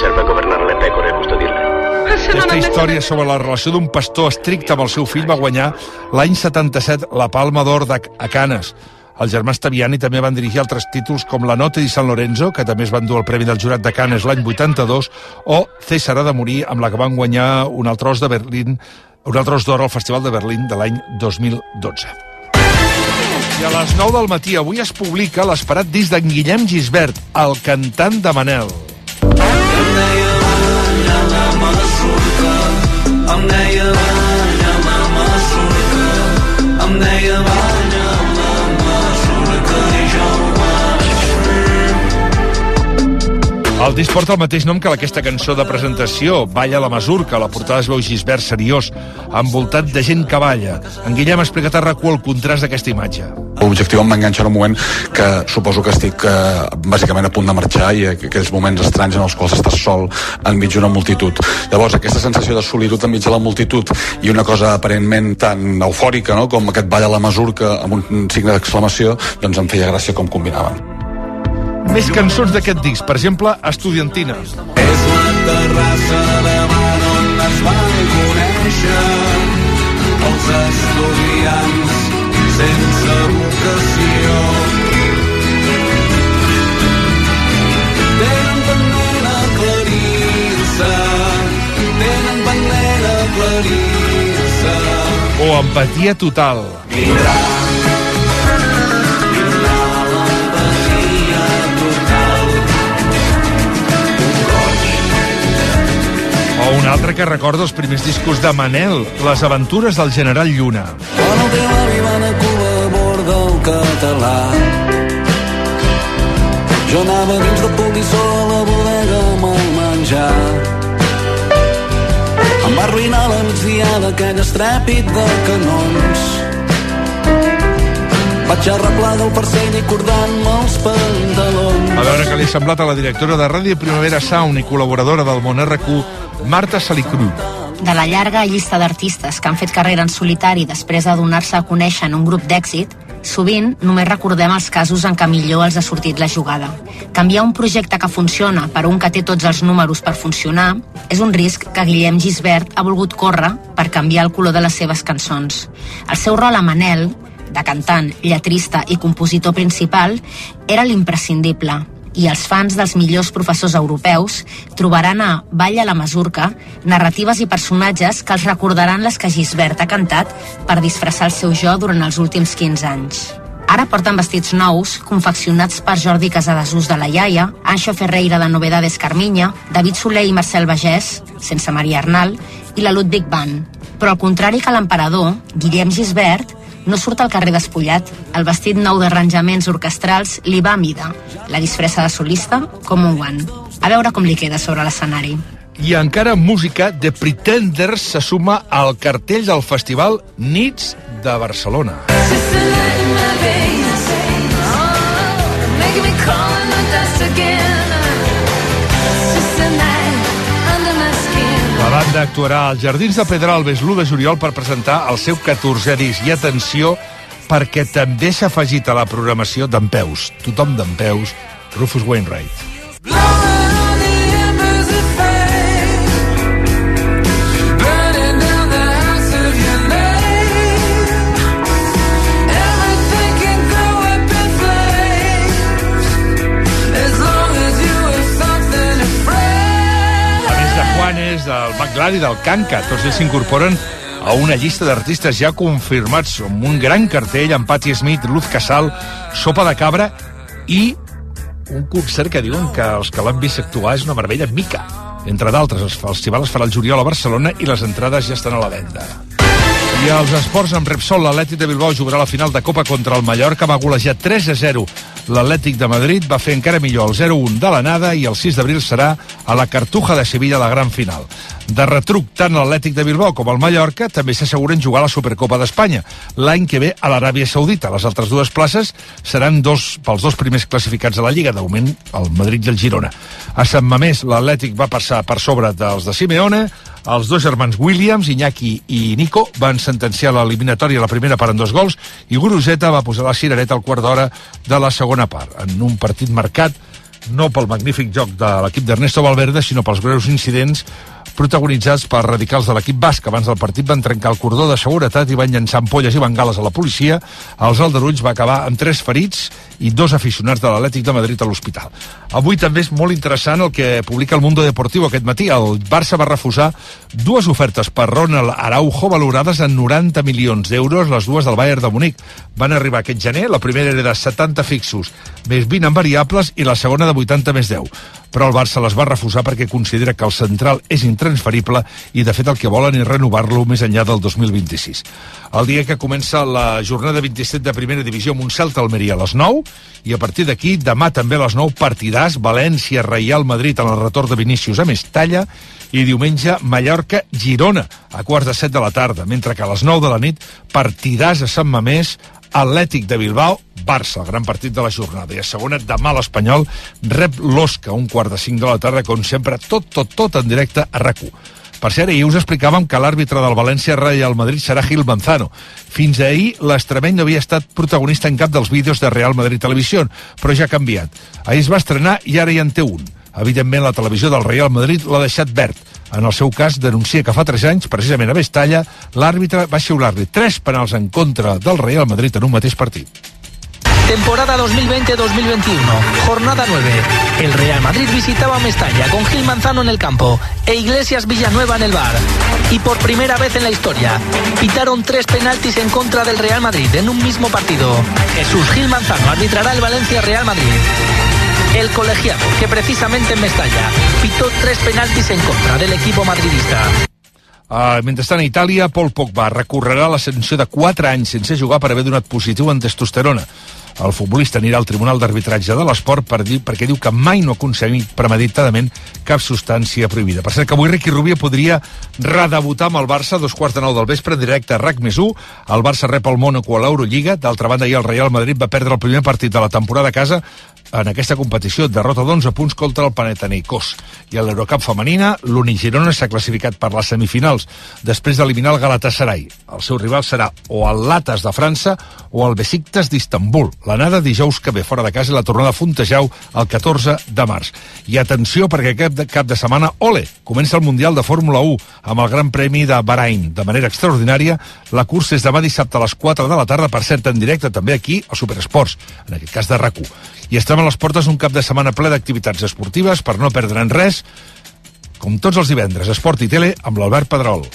serve governare le pecore e custodirle. Aquesta història sobre la relació d'un pastor estricte amb el seu fill va guanyar l'any 77 la Palma d'Or de- a Canes. Els germans Taviani també van dirigir altres títols com La Notte di San Lorenzo, que també es van dur el Premi del Jurat de Canes l'any 82, o César ha de morir, amb la que van guanyar un altre os de Berlín, un altre os d'or al Festival de Berlín de l'any 2012. I a les 9 del matí avui es publica l'esperat disc d'en Guillem Gisbert, el cantant de Manel. Em deia banya la masurca Em deia banya la El disc porta el mateix nom que aquesta cançó de presentació, Balla la Masurca. La portada es veu Gisbert seriós, envoltat de gent que balla. En Guillem ha explicat a RAC1 el contrast d'aquesta imatge. L'objectiu em va enganxar en un moment que suposo que estic eh, bàsicament a punt de marxar i aqu- aquells moments estranys en els quals estàs sol enmig d'una multitud. Llavors, aquesta sensació de solitud enmig de la multitud i una cosa aparentment tan eufòrica no? com aquest ball a la masurca amb un signe d'exclamació, doncs em feia gràcia com combinaven. Més cançons d'aquest disc, per exemple, Estudiantina. És la terrassa davant on es van conèixer els estudiants sense vocació. Tenen pendent aclarir-se, tenen pendent aclarir-se. O Empatia Total. Vindrà, altre que recorda els primers discos de Manel, Les aventures del general Lluna. Quan el teu avi va a Cuba a bord del català Jo anava dins del polissó a la bodega amb el menjar Em va arruïnar la migdiada aquell estrèpit de canons Vaig arreplar del farcell i cordant-me els pantalons A veure què li ha semblat a la directora de Ràdio Primavera Sound i col·laboradora del Món RQ, Marta Salicru. De la llarga llista d'artistes que han fet carrera en solitari després de donar-se a conèixer en un grup d'èxit, sovint només recordem els casos en què millor els ha sortit la jugada. Canviar un projecte que funciona per un que té tots els números per funcionar és un risc que Guillem Gisbert ha volgut córrer per canviar el color de les seves cançons. El seu rol a Manel, de cantant, lletrista i compositor principal, era l'imprescindible, i els fans dels millors professors europeus trobaran a Balla la Masurca narratives i personatges que els recordaran les que Gisbert ha cantat per disfressar el seu jo durant els últims 15 anys. Ara porten vestits nous, confeccionats per Jordi Casadesús de la Iaia, Anxo Ferreira de Novedades Carminya, David Soler i Marcel Bagès, sense Maria Arnal, i la Ludwig Band. Però al contrari que l'emperador, Guillem Gisbert no surt al carrer despullat. El vestit nou d'arranjaments orquestrals li va a mida. La disfressa de solista com un guant. A veure com li queda sobre l'escenari. I encara en música, The Pretenders se suma al cartell del festival Nits de Barcelona. La banda actuarà als Jardins de Pedralbes l'1 de juliol per presentar el seu 14è disc. I atenció, perquè també s'ha afegit a la programació d'en Peus, tothom d'en Peus, Rufus Wainwright. A del McLaren i del Canca, tots ells s'incorporen a una llista d'artistes ja confirmats amb un gran cartell amb Patti Smith, Luz Casal, Sopa de Cabra i un concert que diuen que els que l'han vist actuar és una meravella mica. Entre d'altres, el festival es farà el juliol a Barcelona i les entrades ja estan a la venda. I als esports amb Repsol, l'Atlètic de Bilbao jugarà la final de Copa contra el Mallorca, va golejar 3 a 0. L'Atlètic de Madrid va fer encara millor el 0-1 de l'anada i el 6 d'abril serà a la Cartuja de Sevilla la gran final. De retruc, tant l'Atlètic de Bilbao com el Mallorca també s'asseguren jugar a la Supercopa d'Espanya l'any que ve a l'Aràbia Saudita. Les altres dues places seran dos pels dos primers classificats de la Lliga, d'augment el Madrid i el Girona. A Sant Mamés, l'Atlètic va passar per sobre dels de Simeone, els dos germans Williams, Iñaki i Nico, van sentenciar l'eliminatòria a la primera part en dos gols i Guruseta va posar la cirereta al quart d'hora de la segona part, en un partit marcat no pel magnífic joc de l'equip d'Ernesto Valverde, sinó pels greus incidents protagonitzats per radicals de l'equip basc. Abans del partit van trencar el cordó de seguretat i van llançar ampolles i bengales a la policia. Els aldarulls va acabar amb tres ferits i dos aficionats de l'Atlètic de Madrid a l'hospital. Avui també és molt interessant el que publica el Mundo Deportivo aquest matí. El Barça va refusar dues ofertes per Ronald Araujo valorades en 90 milions d'euros, les dues del Bayern de Munic. Van arribar aquest gener, la primera era de 70 fixos més 20 en variables i la segona de 80 més 10 però el Barça les va refusar perquè considera que el central és intransferible i de fet el que volen és renovar-lo més enllà del 2026. El dia que comença la jornada 27 de primera divisió amb un Celta Almeria a les 9 i a partir d'aquí demà també a les 9 partidars València, Reial Madrid en el retorn de Vinícius a Mestalla i diumenge Mallorca-Girona a quarts de set de la tarda, mentre que a les 9 de la nit partidars a Sant Mamés Atlètic de Bilbao, Barça, gran partit de la jornada. I a segona, demà l'Espanyol rep l'Osca, un quart de cinc de la tarda, com sempre, tot, tot, tot en directe a rac Per cert, ahir us explicàvem que l'àrbitre del València Real Madrid serà Gil Manzano. Fins ahir, l'estremeny no havia estat protagonista en cap dels vídeos de Real Madrid Televisió, però ja ha canviat. Ahir es va estrenar i ara ja en té un. Evidentment, la televisió del Real Madrid l'ha deixat verd. En el seu cas, denuncia que fa 3 anys, precisament a Vestalla, l'àrbitre va xiular-li 3 penals en contra del Real Madrid en un mateix partit. Temporada 2020-2021, jornada 9. El Real Madrid visitaba Mestalla con Gil Manzano en el campo e Iglesias Villanueva en el bar. Y por primera vez en la historia, pitaron tres penaltis en contra del Real Madrid en un mismo partido. Jesús Gil Manzano arbitrará el Valencia Real Madrid. El colegiado, que precisamente en Mestalla pitó tres penaltis en contra del equipo madridista. Uh, mentrestant, a Itàlia, Paul Pogba recorrerà la sanció de 4 anys sense jugar per haver donat positiu en testosterona. El futbolista anirà al Tribunal d'Arbitratge de l'Esport per dir, perquè diu que mai no ha aconseguit premeditadament cap substància prohibida. Per cert, que avui Riqui Rubio podria redebutar amb el Barça a dos quarts de nou del vespre en directe a RAC més 1. El Barça rep el Mónaco a l'Eurolliga. D'altra banda, ahir el Real Madrid va perdre el primer partit de la temporada a casa en aquesta competició, derrota d'11 punts contra el Panathinaikos. I a l'Eurocup femenina, l'Unigirona s'ha classificat per les semifinals després d'eliminar el Galatasaray. El seu rival serà o el Latas de França o el Besiktas d'Istanbul. L'anada dijous que ve fora de casa i la tornada a Fontejau el 14 de març. I atenció perquè de, cap de setmana, ole, comença el Mundial de Fórmula 1 amb el Gran Premi de Bahrain. De manera extraordinària, la cursa és demà dissabte a les 4 de la tarda, per cert, en directe també aquí, a Superesports, en aquest cas de rac I estem a les portes un cap de setmana ple d'activitats esportives per no perdre'n res, com tots els divendres, Esport i Tele amb l'Albert Pedrol.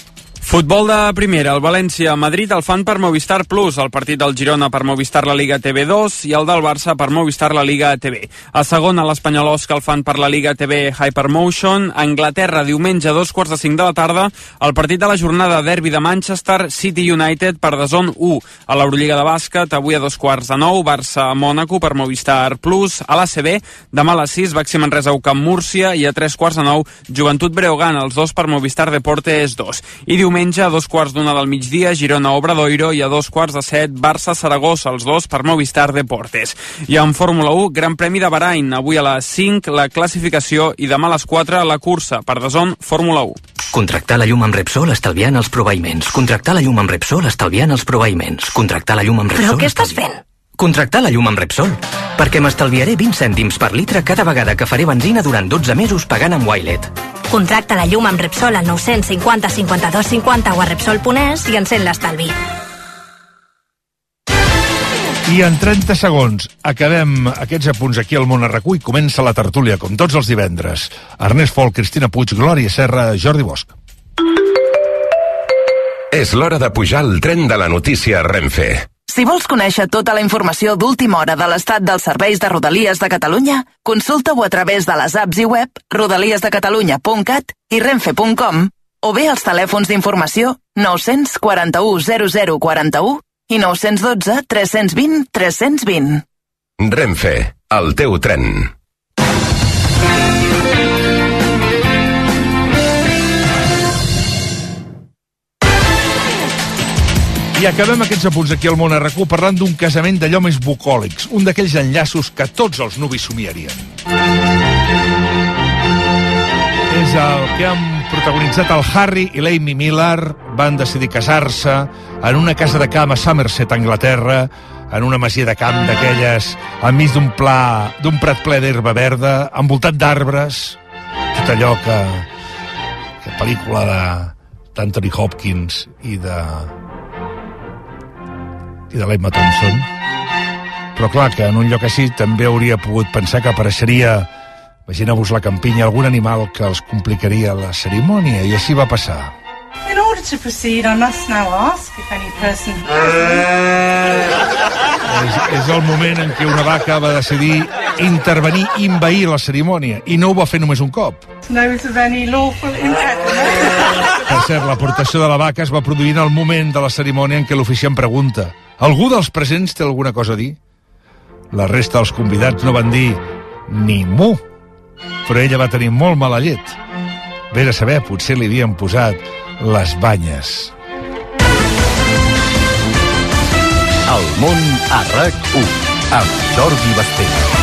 Futbol de primera, el València-Madrid el fan per Movistar Plus, el partit del Girona per Movistar la Liga TV2 i el del Barça per Movistar la Liga TV. A segona, l'Espanyol Osca el fan per la Liga TV Hypermotion. A Anglaterra, diumenge, a dos quarts de cinc de la tarda, el partit de la jornada derbi de Manchester City United per Dazón 1. A l'Eurolliga de bàsquet, avui a dos quarts de nou, Barça-Mònaco per Movistar Plus. A l'ACB, demà a les 6, Baxi Manresa Camp Múrcia i a tres quarts de nou, Joventut Breogán, els dos per Movistar Deportes 2. I diumenge diumenge a dos quarts d'una del migdia, Girona Obradoiro i a dos quarts de set, Barça Saragossa, els dos per Movistar Deportes. I en Fórmula 1, Gran Premi de Bahrain, avui a les 5 la classificació i demà a les 4 la cursa per Dazón Fórmula 1. Contractar la llum amb Repsol estalviant els proveïments. Contractar la llum amb Repsol estalviant els proveïments. Contractar la llum amb Repsol... Però què estàs fent? Contractar la llum amb Repsol. Perquè m'estalviaré 20 cèntims per litre cada vegada que faré benzina durant 12 mesos pagant amb Wilet. Contracta la llum amb Repsol al 950 52 50 o a Repsol.es i encén l'estalvi. I en 30 segons acabem aquests apunts aquí al món a i comença la tertúlia, com tots els divendres. Ernest Fol, Cristina Puig, Glòria Serra, Jordi Bosch. És l'hora de pujar al tren de la notícia Renfe. Si vols conèixer tota la informació d'última hora de l'estat dels serveis de Rodalies de Catalunya, consulta-ho a través de les apps i web rodaliesdecatalunya.cat i renfe.com o bé als telèfons d'informació 941 0041 i 912 320 320. Renfe, el teu tren. I acabem aquests apunts aquí al món a RAC1 parlant d'un casament d'allò més bucòlics, un d'aquells enllaços que tots els nuvis somiarien. És el que han protagonitzat el Harry i l'Amy Miller, van decidir casar-se en una casa de camp a Somerset, Anglaterra, en una masia de camp d'aquelles, enmig d'un pla, d'un prat ple d'herba verda, envoltat d'arbres, tot allò que, que pel·lícula d'Anthony Hopkins i de i de l'Emma Thompson. Però clar que en un lloc així també hauria pogut pensar que apareixeria imagineu-vos la campinya, algun animal que els complicaria la cerimònia i així va passar. In order to proceed, I must now ask if any person és, és el moment en què una vaca va decidir intervenir invair la cerimònia i no ho va fer només un cop. Of any lawful impediment. Per cert, l'aportació de la vaca es va produir en el moment de la cerimònia en què l'oficiant pregunta algú dels presents té alguna cosa a dir? La resta dels convidats no van dir ni mu, però ella va tenir molt mala llet. Vés a saber, potser li havien posat les banyes. El món a RAC1 amb Jordi Basté.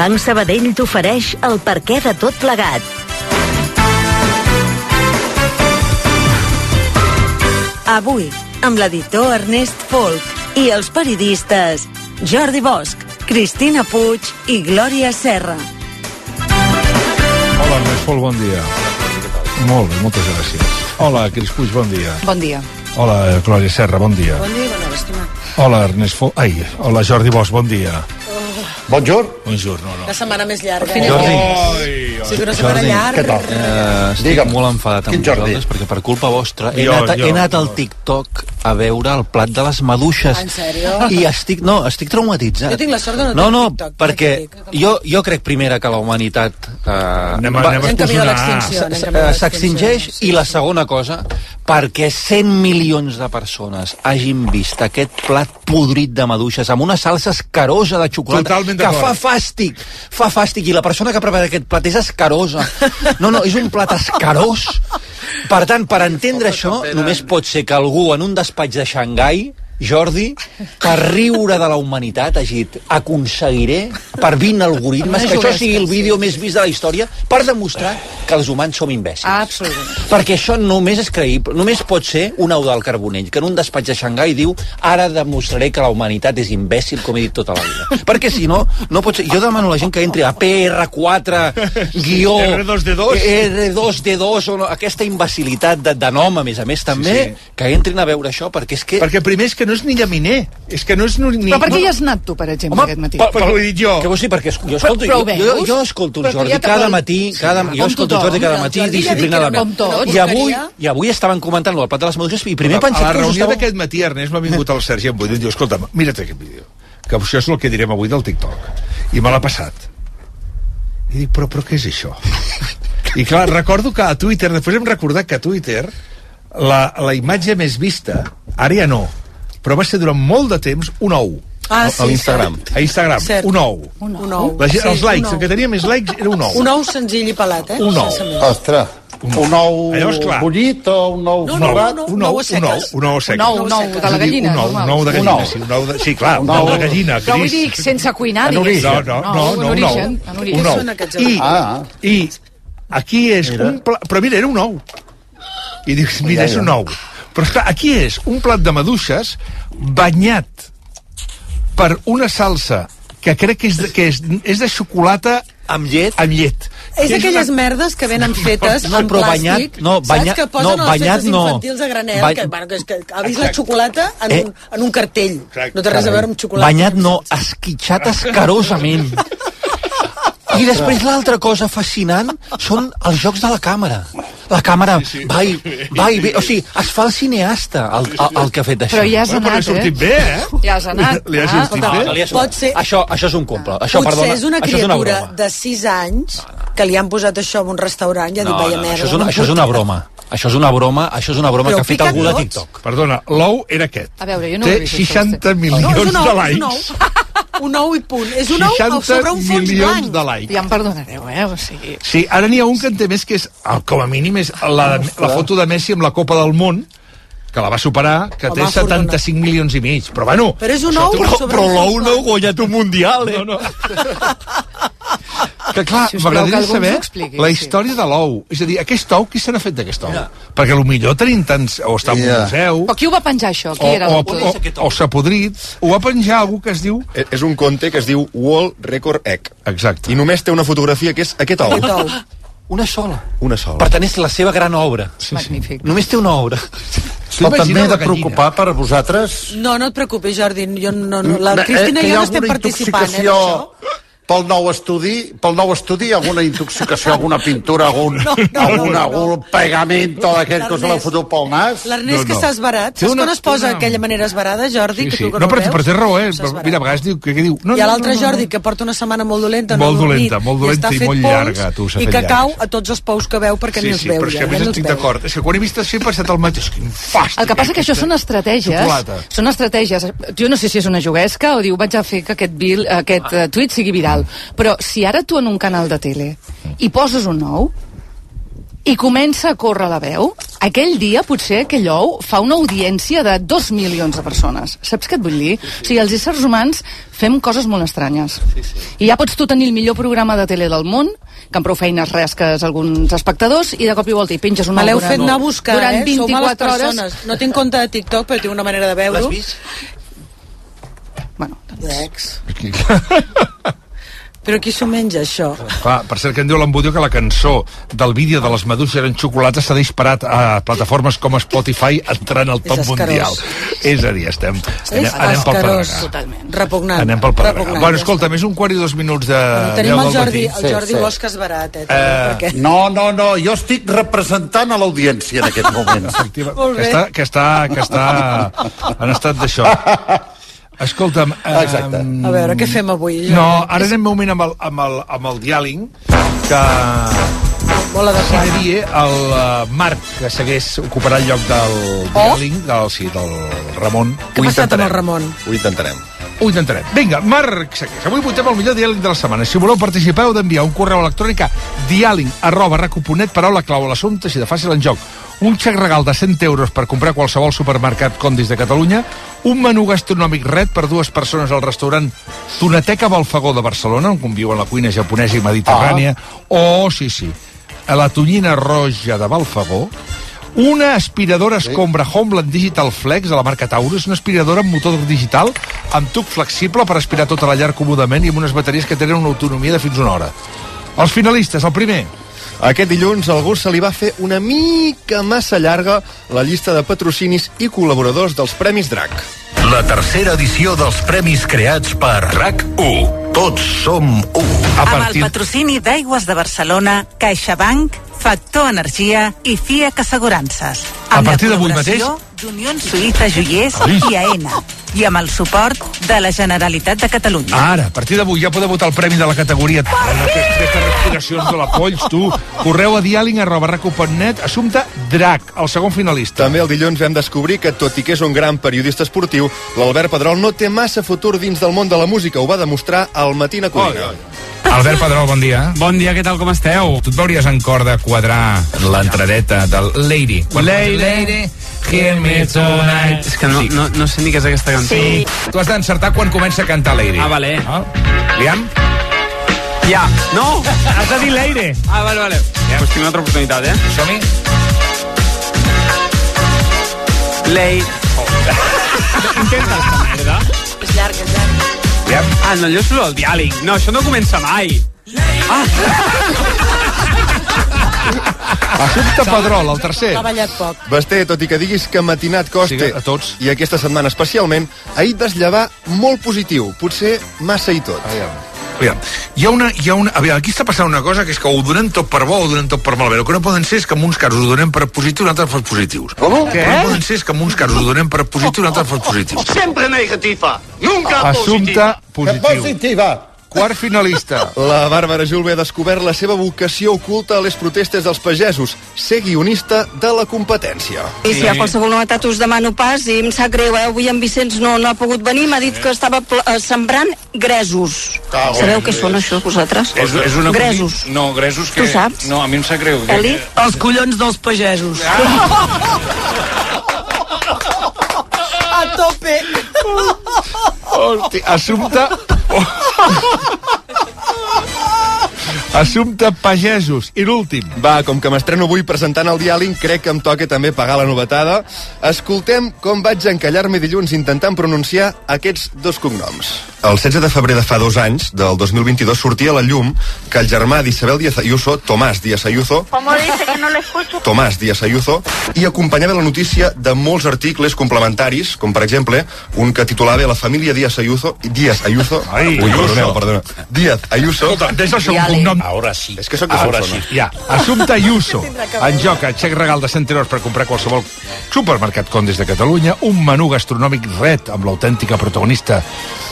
Banc Sabadell t'ofereix el perquè de tot plegat. Avui, amb l'editor Ernest Folk i els periodistes Jordi Bosch, Cristina Puig i Glòria Serra. Hola, Ernest Pol, bon dia. Molt bé, moltes gràcies. Hola, Cris Puig, bon dia. Bon dia. Hola, Glòria Serra, bon dia. Bon dia i bona estima. Hola, Ernest Fol... Ai, hola, Jordi Bosch, bon dia. Bonjour. Bonjour, no, no. La setmana més llarga. Jordi. Ha sigut una setmana llarga. Eh, estic Digue'm. molt enfadat amb Quin Jordi? vosaltres perquè per culpa vostra he Jo, anat, jo. he anat al TikTok a veure el plat de les maduixes. En sèrio? i estic, no, estic traumatitzat. Jo tinc la sort de no no, no, TikTok, perquè t'ho dic. jo, jo crec primera que la humanitat eh, Anem va- anem a eh, s'extingeix. Sí. i la segona cosa perquè 100 milions de persones hagin vist aquest plat podrit de maduixes amb una salsa escarosa de xocolata Totalment que fa fàstic fa fàstic. I la persona que prepara aquest plat és escarosa. No, no, és un plat escarós per tant, per entendre això només pot ser que algú en un despatx de Xangai Jordi, per riure de la humanitat, hagi dit, aconseguiré per 20 algoritmes que això sigui el vídeo més vist de la història per demostrar que els humans som imbècils. Absolutament. Perquè això només és creïble, només pot ser un Eudal Carbonell, que en un despatx de Xangai diu ara demostraré que la humanitat és imbècil, com he dit tota la vida. Perquè si no, no pot ser... Jo demano a la gent que entri a PR4, guió... R2D2. R2D2, o no, aquesta imbecilitat de, de nom, a més a més, també, sí. sí. que entrin a veure això, perquè és que... Perquè primer és que no és ni llaminer, és que no és ni... Però per què hi has anat tu, per exemple, Home, aquest matí? per- Perquè ho he dit jo. Que vols dir? Perquè es- jo escolto, Però- jo, però jo, veus? jo escolto el Però Jordi cada vol- matí, cada, Sí, jo escolto el tothom, Jordi cada matí disciplinadament. I avui. I avui estaven comentant el plat de les maduixes i primer he a pensat la que us reunió estàveu... d'aquest matí, Ernest, m'ha vingut el Sergi amb i diu, escolta'm, mira't aquest vídeo, que això és el que direm avui del TikTok. I me l'ha passat. I dic, però, però què és això? I clar, recordo que a Twitter, després hem recordat que a Twitter la, la imatge més vista, ara ja no, però va ser durant molt de temps un ou. Ah, A l'Instagram. A Instagram, Cert. un ou. Un ou. La, gent- Sí, els likes, un ou. el que tenia més likes era un ou. Un ou senzill i pelat, eh? Un ou. Sense més. Ostres, un ou Llavors, clar. bullit o un ou No, un no, ou, no, no, un un ou, ou a un ou, seques. un ou sec. Un ou, un ou de la gallina, Un ou, un ou de Un gallina, ou. sí, un ou de, sí, clar, un Un ou de ou. gallina, Però vull dir, sense cuinar, diguéssim. No, no, no, un no, un ou. Un ou. I, Ah. I aquí és Mira. un plat... Però mira, era un ou. I dius, mira, és un ou. Però esclar, aquí és un plat de maduixes banyat per una salsa que crec que és de, que és, és de xocolata Amb llet? amb llet. És Que d'aquelles una- merdes que venen fetes No, però plàstic, banyat- no, banyat- saps? Que posen no, a les banyat no. infantils a granel, Ba- que, bueno, que, és que ha vist la Exacte. xocolata en, Eh? un, en un cartell. Exacte. No té res a veure amb xocolata. Banyat no, esquitxat escarosament. I després l'altra cosa fascinant són els jocs de la càmera. La càmera va, i, va i ve, o sigui, es fa el cineasta el, el, el que ha fet això. Però ja has Bueno, però anat, li ha sortit eh? bé, eh? Ja has anat. Li ha Ah, sortit No, bé? no li ha Pot ser- Això, això és un comple. Això, Potser perdona, és una això és una criatura de 6 anys que li han posat això en un restaurant i ha dit, No, vaya no, merda. això és una, això és puc". una broma. Això és una broma, això és una broma Però que ha fet algú de tots. TikTok. Perdona, l'ou era aquest. A veure, jo no Té vist, 60 milions No, de likes. Un ou i punt. És un ou 60 sobre un fons milions blanc. de likes. Ja em perdonareu, eh? O sigui... Sí, ara n'hi ha un que en té més, que és, com a mínim, és la, la foto de Messi amb la Copa del Món, que la va superar, que té Home, 75 milions i mig. Però bueno... Però és un ou té- sobre Però un l'ou no ha guanyat un mundial, eh? No, no. Que clar, Si m'agradaria saber expliqui, la sí. història de l'ou. És a dir, aquest ou, qui se n'ha fet d'aquest ou? Perquè potser tenim tants... O està en un museu... Però qui ho va penjar, això? Qui o, era o, l'autor? o, o s'ha podrit, ho va penjar algú que es diu... E- És un conte que es diu World Record Egg. Exacte. I només té una fotografia que és aquest ou. Aquest ou. Una sola. Una sola. Per tant, és la seva gran obra. Sí, sí. Magnífic. Només té una obra. Però també he de preocupar per vosaltres. No, no et preocupis, Jordi. Jo no, no, la Eh, Cristina que i jo ha no estem participant, eh, d'això. Pel nou estudi, pel nou estudi, alguna intoxicació, alguna pintura, algun, No, no, algun, no, no. algun pegamento d'aquell que se l'ha L'Ernest- fotut pel nas? L'Ernest No, que no. està esbarat. Té Saps una- quan es posa una- aquella manera esbarada, Jordi? Sí, que sí. tu que No, no, però, veus? però té raó, eh? S'ha esbarat. Mira, a vegades diu, que, que diu... No, Hi ha no, l'altre no, no, Jordi que porta una setmana molt dolenta, Molt no ha dormit, dolenta, molt dolenta i fet molt llarga, tu, s'ha I que llarga. cau a tots els pous que veu perquè Sí, ni els sí, veu. però és que a més estic d'acord. És que quan he vist això he pensat el mateix. Quin fàstic. El que passa que això són estratègies. Són estratègies. Jo no sé si és una juguesca o diu vaig a fer que aquest, bil, aquest uh, tuit sigui viral. Però si ara tu en un canal de tele hi poses un ou i comença a córrer la veu, aquell dia potser aquell ou fa una audiència de dos milions de persones. Saps què et vull dir? O sigui, els éssers humans fem coses molt estranyes. I ja pots tu tenir el millor programa de tele del món, que amb prou feines rasques alguns espectadors, i de cop i volta hi penges una Me l'heu fet anar a buscar, durant eh? Sou males 24 hores. persones. No tinc compte de TikTok, però tinc una manera de veure-ho. L'has vist? Bueno, Ex. Però qui s'ho menja, això? Clar, per cert, que em diu l'Embudio que la cançó del vídeo de les meduses eren xocolata s'ha disparat a plataformes com Spotify entrant al top És mundial. És a dir, estem... És Anem, anem pel pedregar. Totalment. Repugnant. Anem pel pedregar. Repugnant, Bueno, escolta, més un quart i dos minuts de... Bueno, tenim el Jordi, el Jordi sí. Bosch esbarat, eh, també, Eh, perquè... No, no, no, jo estic representant a l'audiència en aquest moment. Efectiva, que està, que està, que està en estat d'això. Escolta'm... Exacte. ehm, A veure, què fem avui? Jordi? No, ara anem un moment amb el, amb el, amb el diàling, que Molt si adequat. devia el uh, Marc, que segueix, ocuparà el lloc del diàling, del, sí, del Ramon. Què ha passat amb el Ramon? Ho intentarem. Ho intentarem. Vinga, Marc segueix. Avui votem el millor diàling de la setmana. Si voleu participar, heu d'enviar un correu electrònic a diàling arroba raco.net, paraula clau a l'assumpte, així de fàcil en joc. Un xec regal de 100 euros per comprar qualsevol supermercat Condis de Catalunya, un menú gastronòmic red per dues persones al restaurant Tonateca Balfagó de Barcelona, on conviuen la cuina japonesa i mediterrània, o, sí, sí, a la tonyina roja de Balfagó, una aspiradora escombra Homeland Digital Flex de la marca Taurus, una aspiradora amb motor digital amb tub flexible per aspirar tota la llar còmodament i amb unes bateries que tenen una autonomia de fins a una hora. Els finalistes, el primer. Aquest dilluns algú se li va fer una mica massa llarga la llista de patrocinis i col·laboradors dels Premis DRAC. La tercera edició dels premis creats per RAC1. Tots som u. A Amb partir... el patrocini d'Aigües de Barcelona, CaixaBank, Factor Energia i FIAC Assegurances. A Amb partir la d'avui col·laboració d'Unió Suïssa Joiers i AENA. I amb el suport de la Generalitat de Catalunya. Ara, a partir d'avui ja podeu votar el premi de la categoria d'aquestes respiracions de la polls, tu. Correu a dialing arroba assumpte DRAC, el segon finalista. També el dilluns vam descobrir que, tot i que és un gran periodista esportiu, l'Albert Pedrol no té massa futur dins del món de la música. Ho va demostrar al Matí a Cuina. Albert Pedrol, bon dia. Bon dia, què tal, com esteu? Tu et veuries en cor de quadrar l'entradeta del Lady. Quan Lady. Lady, hear me tonight. És que no, no, no sé ni què és aquesta cançó. Sí. Tu has d'encertar quan comença a cantar Lady. Ah, vale. Ah? Liam? Ja. No! Has de dir l'aire. Ah, vale, vale. Ja. Pues tinc una altra oportunitat, eh? Som-hi? Late. Intenta esta merda. És llarg, és llarg. Liam? Ah, no, allò és el diàleg. No, això no comença mai. Ah! Assumpte Pedrol, el tercer. Ha ballat poc. Basté, tot i que diguis que matinat costa Sí, a tots. i aquesta setmana especialment, ahir et vas llevar molt positiu, potser massa i tot. Aviam. Aviam, hi ha una, hi ha una, aviam, aquí està passant una cosa que és que ho donem tot per bo o ho donem tot per malbé. El que no poden ser és que en uns casos ho donem per positius i en altres per positius. Com? El que no poden ser és que en uns casos ho donem per positius i en altres per positius. Sempre negativa, nunca Assumpte positiu. positiva. Quart finalista. La Bàrbara Julve ha descobert la seva vocació oculta a les protestes dels pagesos, ser guionista de la competència. I si hi ha qualsevol novetat us demano pas i em sap greu, eh? Avui en Vicenç no, no ha pogut venir, m'ha dit que estava eh, sembrant gresos. Cago en Sabeu què són això, vosaltres? És, és una Gresos. No, gresos que... Tu saps? No, a mi em sap greu. Eli? Els collons dels pagesos. A tope. Hosti, assumpte... Assumpte pagesos. I l'últim. Va, com que m'estreno avui presentant el diàleg, crec que em toca també pagar la novetada. Escoltem com vaig encallar-me dilluns intentant pronunciar aquests dos cognoms. El 16 de febrer de fa dos anys, del 2022, sortia a la llum que el germà d'Isabel Díaz Ayuso, Tomàs Díaz Ayuso, ¿Cómo dice que no le escucho? Tomàs Díaz Ayuso, i acompanyava la notícia de molts articles complementaris, com per exemple un que titulava La família Díaz Ayuso, Díaz Ayuso, Ai, Ui, Ayuso. perdoneu, perdona, Díaz Ayuso, Escolta, des del segon cognom... Ahora sí. és que sóc de Solsona. sí, ja. Assumpte Ayuso. En joc a xec regal de 100 euros per comprar qualsevol supermercat Condes de Catalunya, un menú gastronòmic ret amb l'autèntica protagonista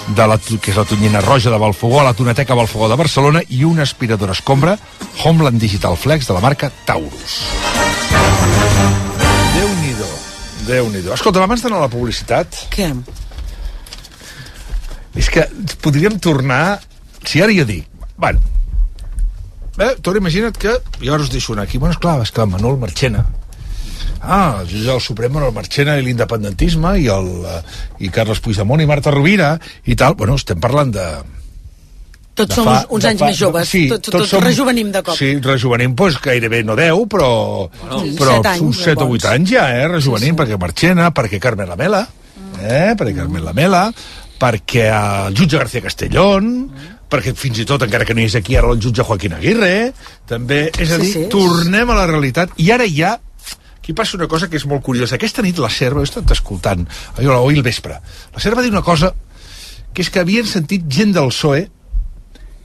de la, que és la tonyina roja de Balfogó a la Tonateca Balfogó de Barcelona i una aspiradora escombra Homeland Digital Flex de la marca Taurus. Déu-n'hi-do. Déu-n'hi-do. Escolta, abans d'anar a la publicitat... Què? És que podríem tornar... Si ara jo dic... Bueno, eh, tu ara imagina't que... Jo ara us deixo anar aquí. Bueno, esclar, esclar, Manol Marchena. Ah, el jutge del Suprem, Manol Marchena i l'independentisme i, el, eh, i Carles Puigdemont i Marta Rovira i tal. Bueno, estem parlant de... Tots som fa- uns, anys fa- més joves. Sí, tots, tots, tots rejuvenim de cop. Sí, rejuvenim, doncs gairebé no 10, però, Sí, però set anys, uns 7 o bons. 8 anys ja, eh, rejuvenim, perquè Marchena, perquè Carmen Lamela, eh, perquè Carmen Lamela, perquè el jutge García Castellón, perquè fins i tot, encara que no és aquí, ara el jutge Joaquín Aguirre, també, és a Sí, dir, sí. tornem a la realitat, i ara ja aquí passa una cosa que és molt curiosa. Aquesta nit la Serva, he estat escoltant, allò, avui al vespre, la Serva va dir una cosa que és que havien sentit gent del PSOE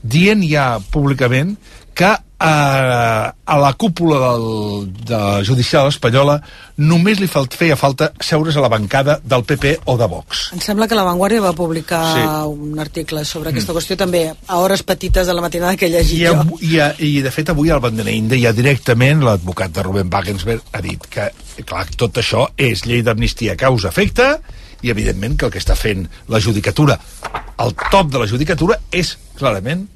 dient ja públicament que eh, a la cúpula del, de judicial espanyola només li falt, feia falta seure's a la bancada del PP o de Vox. Em sembla que La Vanguardia va publicar Sí. un article sobre aquesta qüestió també a hores petites de la matinada que he llegit I, jo. i, a- I, de fet, avui el Bandeneinde ja directament, l'advocat de Rubén Wagensberg, ha dit que, clar, tot això és llei d'amnistia causa-efecte i, evidentment, que el que està fent la judicatura, el top de la judicatura, és clarament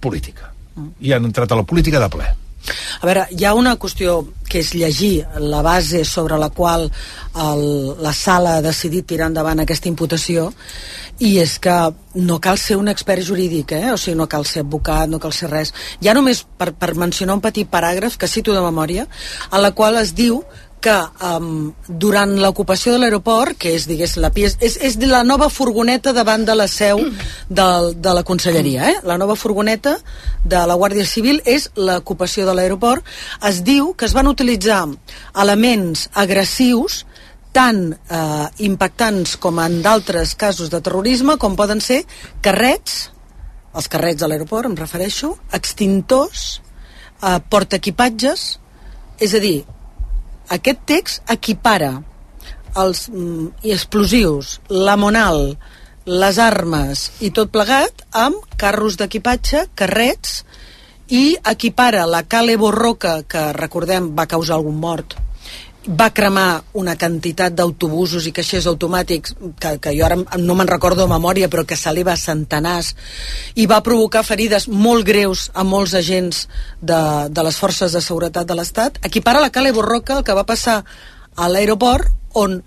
política. I han entrat a la política de ple. A veure, hi ha una qüestió que és llegir la base sobre la qual el, la sala ha decidit tirar endavant aquesta imputació i és que no cal ser un expert jurídic, eh? o sigui, no cal ser advocat, no cal ser res. Ha només, per, per mencionar un petit paràgraf que cito de memòria, en la qual es diu que um, durant l'ocupació de l'aeroport, que és, digués, la pia, és, és la nova furgoneta davant de la seu del, de la conselleria, eh? la nova furgoneta de la Guàrdia Civil és l'ocupació de l'aeroport, es diu que es van utilitzar elements agressius tan eh, impactants com en d'altres casos de terrorisme, com poden ser carrets, els carrets de l'aeroport, em refereixo, extintors, eh, portaequipatges, és a dir, aquest text equipara els mm, explosius, la monal, les armes i tot plegat amb carros d'equipatge, carrets i equipara la Cale Borroca, que recordem va causar algun mort, va cremar una quantitat d'autobusos i caixers automàtics que, que jo ara no me'n recordo de memòria però que s'eleva a centenars i va provocar ferides molt greus a molts agents de, de les forces de seguretat de l'Estat. Equipara la Cale Borroca el que va passar a l'aeroport on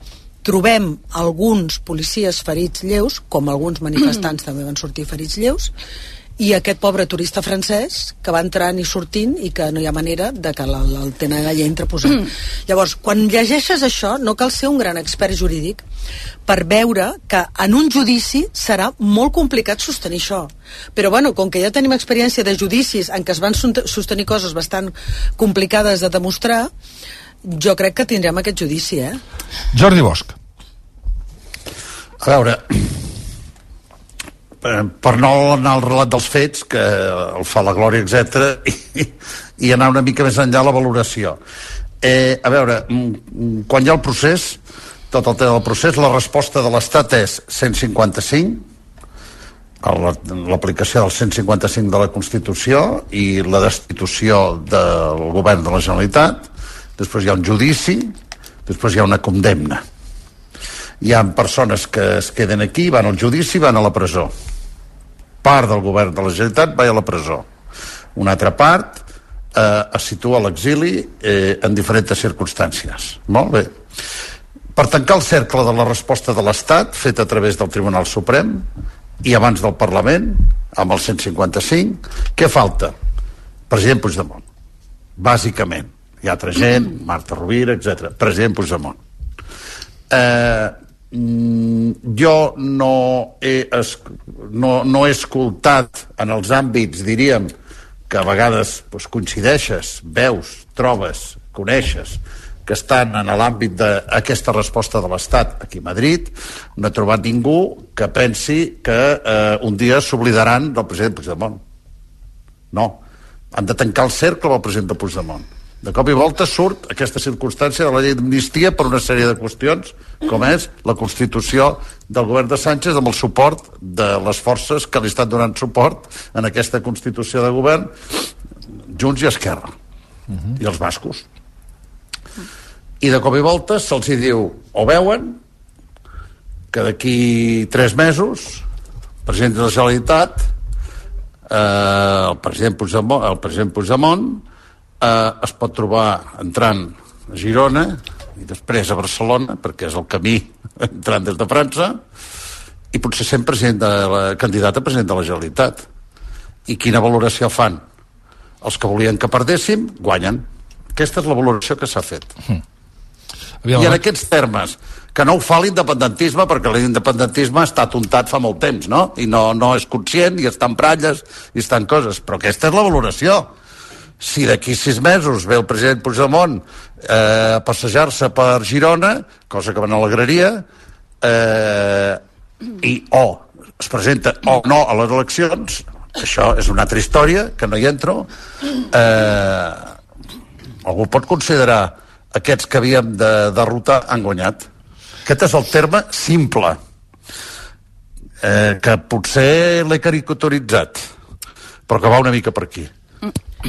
trobem alguns policies ferits lleus, com alguns manifestants també van sortir ferits lleus, i aquest pobre turista francès que va entrant i sortint i que no hi ha manera de que el tenen allà interposat. Mm. Llavors, quan llegeixes això, no cal ser un gran expert jurídic per veure que en un judici serà molt complicat sostenir això. Però, bueno, com que ja tenim experiència de judicis en què es van sostenir coses bastant complicades de demostrar, jo crec que tindrem aquest judici, eh? Jordi Bosch. A veure, per no anar al relat dels fets, que el fa la glòria, etc i, i anar una mica més enllà la valoració. Eh, a veure, mm, mm, quan hi ha el procés, tot el tema del procés, la resposta de l'Estat és 155, la- l'aplicació del 155 de la Constitució i la destitució del govern de la Generalitat, després hi ha un judici, després hi ha una condemna. Hi ha persones que es queden aquí, van al judici van a la presó. Part del govern de la Generalitat va a la presó. Una altra part eh, es situa a l'exili eh, en diferents circumstàncies. Molt bé. Per tancar el cercle de la resposta de l'Estat, fet a través del Tribunal Suprem i abans del Parlament, amb el 155, què falta? President Puigdemont. Bàsicament. Hi ha altra gent, Marta Rovira, etc. President Puigdemont. Eh, jo no he, no, no he escoltat en els àmbits, diríem, que a vegades doncs, coincideixes, veus, trobes, coneixes, que estan en l'àmbit d'aquesta resposta de l'Estat aquí a Madrid, no he trobat ningú que pensi que eh, un dia s'oblidaran del president Puigdemont. No. Han de tancar el cercle amb el president de Puigdemont. De cop i volta surt aquesta circumstància de la llei d'amnistia per una sèrie de qüestions, com és la Constitució del govern de Sánchez amb el suport de les forces que li estan donant suport en aquesta Constitució de govern, Junts i Esquerra, i els bascos. I de cop i volta se'ls diu, o veuen, que d'aquí tres mesos, el president de la Generalitat, eh, el president Puigdemont, el president Puigdemont eh, es pot trobar entrant a Girona i després a Barcelona, perquè és el camí entrant des de França, i potser sent president de la, candidat a president de la Generalitat. I quina valoració fan? Els que volien que perdéssim, guanyen. Aquesta és la valoració que s'ha fet. Aviam, I en aquests termes, que no ho fa l'independentisme, perquè l'independentisme ha estat untat fa molt temps, no? I no, no és conscient, i està en pratlles, i està en coses. Però aquesta és la valoració. Si d'aquí sis mesos ve el president Puigdemont eh, a passejar-se per Girona, cosa que me n'alegraria, eh, i o es presenta o no a les eleccions, això és una altra història, que no hi entro, eh, algú pot considerar aquests que havíem de derrotar han guanyat. Aquest és el terme simple, eh, que potser l'he caricaturitzat, però que va una mica per aquí.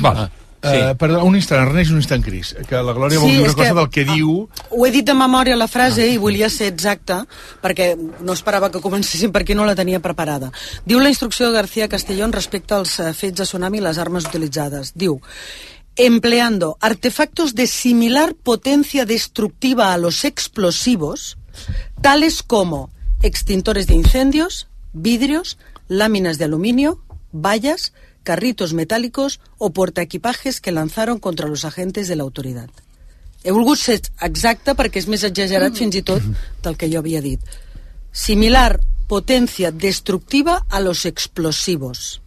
Val. Sí. Uh, per un instant, Ernest, un instant, Cris, que la Glòria vol dir una cosa del que diu... Ho he dit de memòria la frase i volia ser exacta perquè no esperava que comencéssim perquè no la tenia preparada. Diu la instrucció de García Castellón respecte als eh, fets de tsunami i les armes utilitzades. Diu, empleando artefactos de similar potencia destructiva a los explosivos, tales como extintores de incendios, vidrios, láminas de aluminio, vallas, carritos metálicos o portaequipajes que lanzaron contra los agentes de la autoridad. He volgut ser exacta perquè és més exagerat fins i tot del que jo havia dit. Similar potencia destructiva a los explosivos.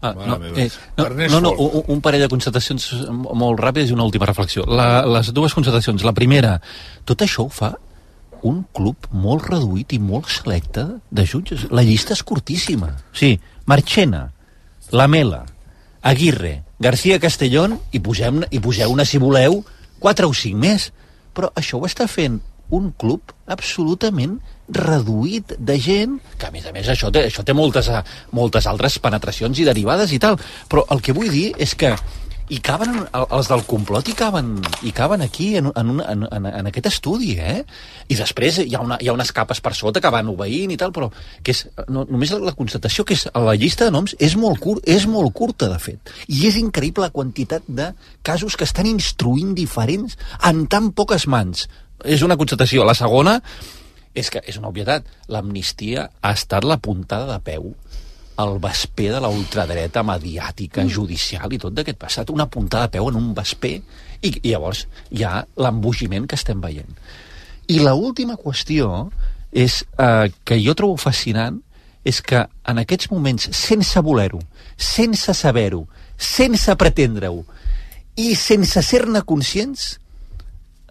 Ah, no, eh, no, no, no, un, un parell de constatacions molt ràpides i una última reflexió. La, les dues constatacions. La primera, tot això ho fa un club molt reduït i molt selecte de jutges. La llista és curtíssima. Sí, Marchena, Lamela, Aguirre, García Castellón i posem, i poseu-ne, si voleu, quatre o cinc més. Però això ho està fent un club absolutament reduït de gent, que a més a més això té, això té moltes, moltes altres penetracions i derivades i tal, però el que vull dir és que i caben, en- els del complot hi caben, hi caben aquí en, en, un- en, en, aquest estudi, eh? I després hi ha, una, hi ha unes capes per sota que van obeint i tal, però que és, no, només la constatació que és la llista de noms és molt, curt, és molt curta, de fet. I és increïble la quantitat de casos que estan instruint diferents en tan poques mans. És una constatació. La segona és que és una obvietat. L'amnistia ha estat la puntada de peu el vesper de la ultradreta mediàtica, judicial i tot d'aquest passat, una puntada de peu en un vesper i, i llavors hi ha l'embogiment que estem veient. I la última qüestió és eh, que jo trobo fascinant és que en aquests moments, sense voler-ho, sense saber-ho, sense pretendre-ho i sense ser-ne conscients,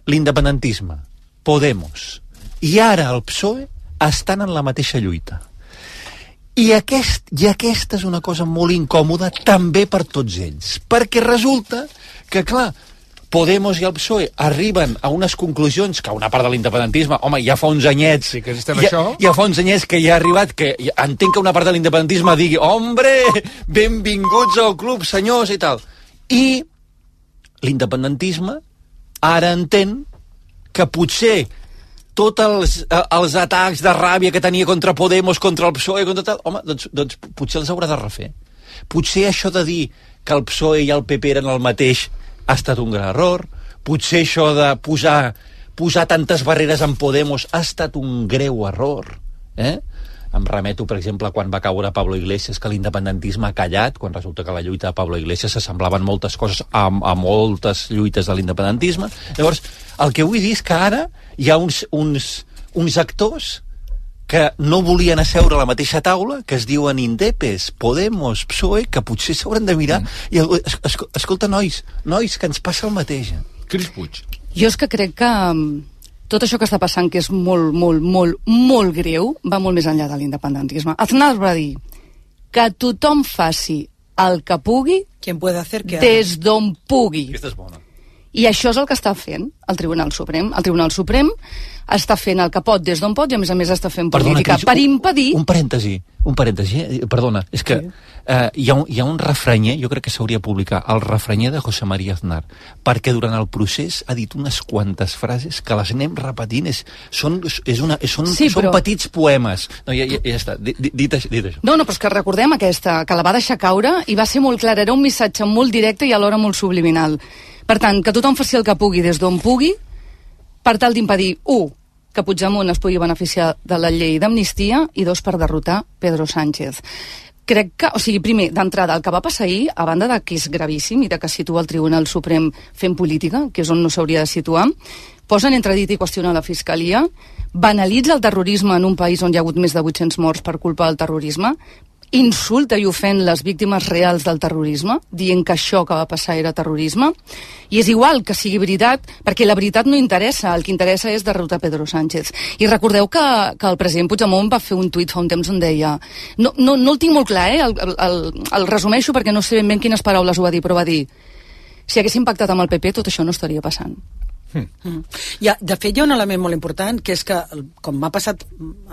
l'independentisme, Podemos i ara el PSOE estan en la mateixa lluita. I, aquest, I aquesta és una cosa molt incòmoda també per tots ells, perquè resulta que, clar, Podemos i el PSOE arriben a unes conclusions que una part de l'independentisme, home, ja fa uns anyets... Sí, que ja, això. ja fa uns anyets que ja ha arribat, que ja- entenc que una part de l'independentisme digui hombre, benvinguts al club, senyors, i tal. I l'independentisme ara entén que potser tots els, eh, els atacs de ràbia que tenia contra Podemos, contra el PSOE, contra tal, home, doncs, doncs potser els haurà de refer. Potser això de dir que el PSOE i el PP eren el mateix ha estat un gran error. Potser això de posar, posar tantes barreres en Podemos ha estat un greu error. Eh? Em remeto, per exemple, quan va caure Pablo Iglesias, que l'independentisme ha callat, quan resulta que la lluita de Pablo Iglesias s'assemblaven moltes coses a, a moltes lluites de l'independentisme. Llavors, el que vull dir és que ara hi ha uns, uns, uns actors que no volien asseure a la mateixa taula, que es diuen Indepes, Podemos, PSOE, que potser s'hauran de mirar mm. i, es, es, escolta, nois, nois, que ens passa el mateix. Cris Puig. Jo és que crec que mm, tot això que està passant, que és molt, molt, molt, molt greu, va molt més enllà de l'independentisme. Aznar va dir que tothom faci el que pugui Quien puede hacer que des d'on pugui. Aquesta és bona. I això és el que està fent el Tribunal Suprem. El Tribunal Suprem està fent el que pot des d'on pot i a més a més està fent política Cris, per un- impedir... Un parèntesi, un parèntesi, eh? perdona, és que sí. eh, hi, ha un, hi ha un refrenyer, jo crec que s'hauria de publicar, el refrenyer de José María Aznar, perquè durant el procés ha dit unes quantes frases que les anem repetint, és, són, és una, són, Sí, són però- petits poemes. No, ja, ja, ja està, dit, dit, dit, això, dit això. No, no, però és que recordem aquesta, que la va deixar caure i va ser molt clara, era un missatge molt directe i alhora molt subliminal. Per tant, que tothom faci el que pugui des d'on pugui, per tal d'impedir, un, que Puigdemont es pugui beneficiar de la llei d'amnistia i dos, per derrotar Pedro Sánchez. Crec que, o sigui, primer, d'entrada, el que va passar ahir, a banda de que és gravíssim i de que situa el Tribunal Suprem fent política, que és on no s'hauria de situar, posa en entredit i qüestiona la Fiscalia, banalitza el terrorisme en un país on hi ha hagut més de 800 morts per culpa del terrorisme, insulta i ofèn les víctimes reals del terrorisme, dient que això que va passar era terrorisme, i és igual que sigui veritat, perquè la veritat no interessa, el que interessa és derrotar Pedro Sánchez. I recordeu que, que el president Puigdemont va fer un tuit fa un temps on deia... No, no, no el tinc molt clar, eh? El, el, el, resumeixo perquè no sé ben bé quines paraules ho va dir, però va dir si haguéssim pactat amb el PP tot això no estaria passant. Mm. Ja, de fet, hi ha un element molt important, que és que, com m'ha passat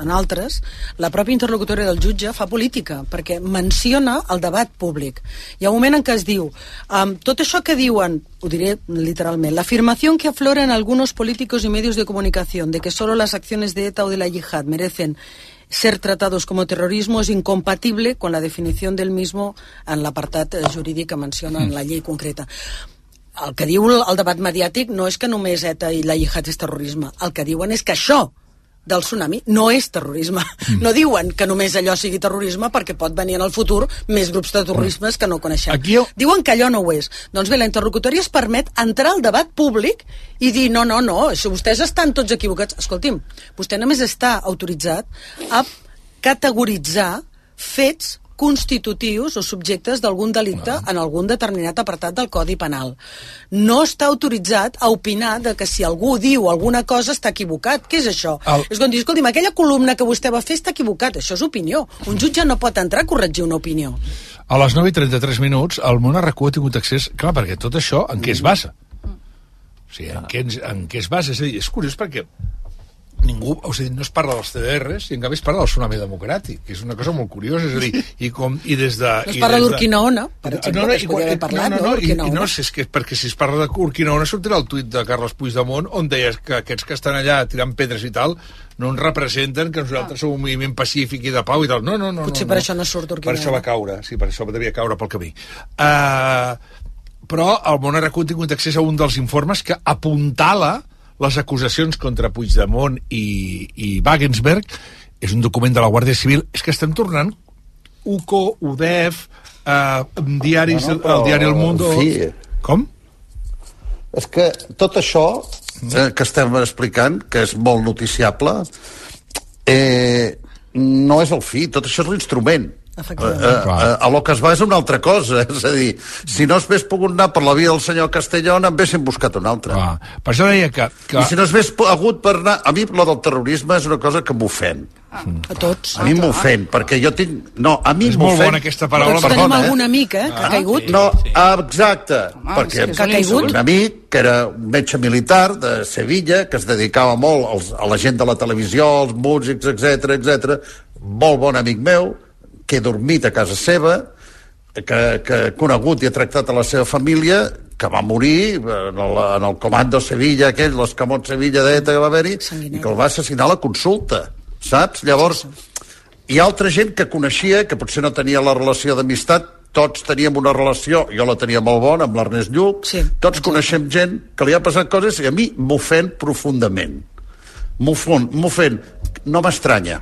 en altres, la pròpia interlocutòria del jutge fa política, perquè menciona el debat públic. Hi ha un moment en què es diu, um, tot això que diuen, ho diré literalment, la afirmación que aflora en algunos políticos y medios de comunicación de que solo las acciones de ETA o de la yihad merecen ser tratados como terrorismo es incompatible con la definición del mismo en l'apartat jurídic que menciona en la llei concreta el que diu el, debat mediàtic no és que només ETA i la jihad és terrorisme. El que diuen és que això del tsunami no és terrorisme. Mm. No diuen que només allò sigui terrorisme perquè pot venir en el futur més grups de terrorismes que no coneixem. Aquí jo- Diuen que allò no ho és. Doncs bé, la interlocutòria es permet entrar al debat públic i dir no, no, no, això vostès estan tots equivocats. Escolti'm, vostè només està autoritzat a categoritzar fets constitutius o subjectes d'algun delicte en algun determinat apartat del Codi Penal. No està autoritzat a opinar de que si algú diu alguna cosa està equivocat. Què és això? El- És com dir, escolti'm, aquella columna que vostè va fer està equivocat. Això és opinió. Un jutge no pot entrar a corregir una opinió. A les 9 i 33 minuts, el món RQ ha tingut accés... Clar, perquè tot això, en què es basa? O sigui, en què, ens- en què es basa? És a dir, és curiós perquè ningú, o sigui, no es parla dels CDRs i en canvi es parla del tsunami democràtic, que és una cosa molt curiosa, és a dir, i, com, i des de... No es parla des de- d'Urquinaona, per exemple, que es i podria quan- haver parlat, no, no, no, no, i, i no, si és que perquè si es parla de Urquinaona sortirà el tuit de Carles Puigdemont on deies que aquests que estan allà tirant pedres i tal no ens representen que nosaltres som un moviment pacífic i de pau i tal. No, no, no. Potser no, per no. això no surt Per Urquinaona. això va caure, sí, per això devia caure pel camí. Uh, però el món ha tingut accés a un dels informes que apuntala les acusacions contra Puigdemont i, i Wagensberg. És un document de la Guàrdia Civil. És que estem tornant UCO, UDEF, uh, diaris, Bueno, no, però, el diari El Mundo... fi. Com? És que tot això eh, que estem explicant, que és molt noticiable, eh, no és el fi, tot això és l'instrument. Eh, eh, a lo que es va és una altra cosa, és a dir, si no es hagués pogut anar per la via del senyor Castellón, en haguessin buscat una altra. Clar. Per això deia que... que... I si no es hagués po- hagut per anar... A mi, lo del terrorisme és una cosa que m'ofèn. A tots. A mi m'ofèn, perquè jo tinc... No, a mi És molt m'ofèn... bona aquesta paraula, Tots tenim Perdona, eh? algun amic, eh, que ha caigut. No, ah, exacte, Home, perquè que un insult. un amic que era un metge militar de Sevilla, que es dedicava molt als, a la gent de la televisió, als músics, etc etc. molt bon amic meu, que he dormit a casa seva, que, que he conegut i he tractat a la seva família, que va morir en el, en el comando Sevilla, aquell, l'escamot Sevilla d'ETA que va haver-hi, i que el va assassinar a la consulta, saps? Llavors, hi ha altra gent que coneixia, que potser no tenia la relació d'amistat, tots teníem una relació, jo la tenia molt bona amb l'Ernest Lluc, sí, tots coneixem gent que li ha passat coses i a mi m'ofèn profundament. M'ofèn. No m'estranya.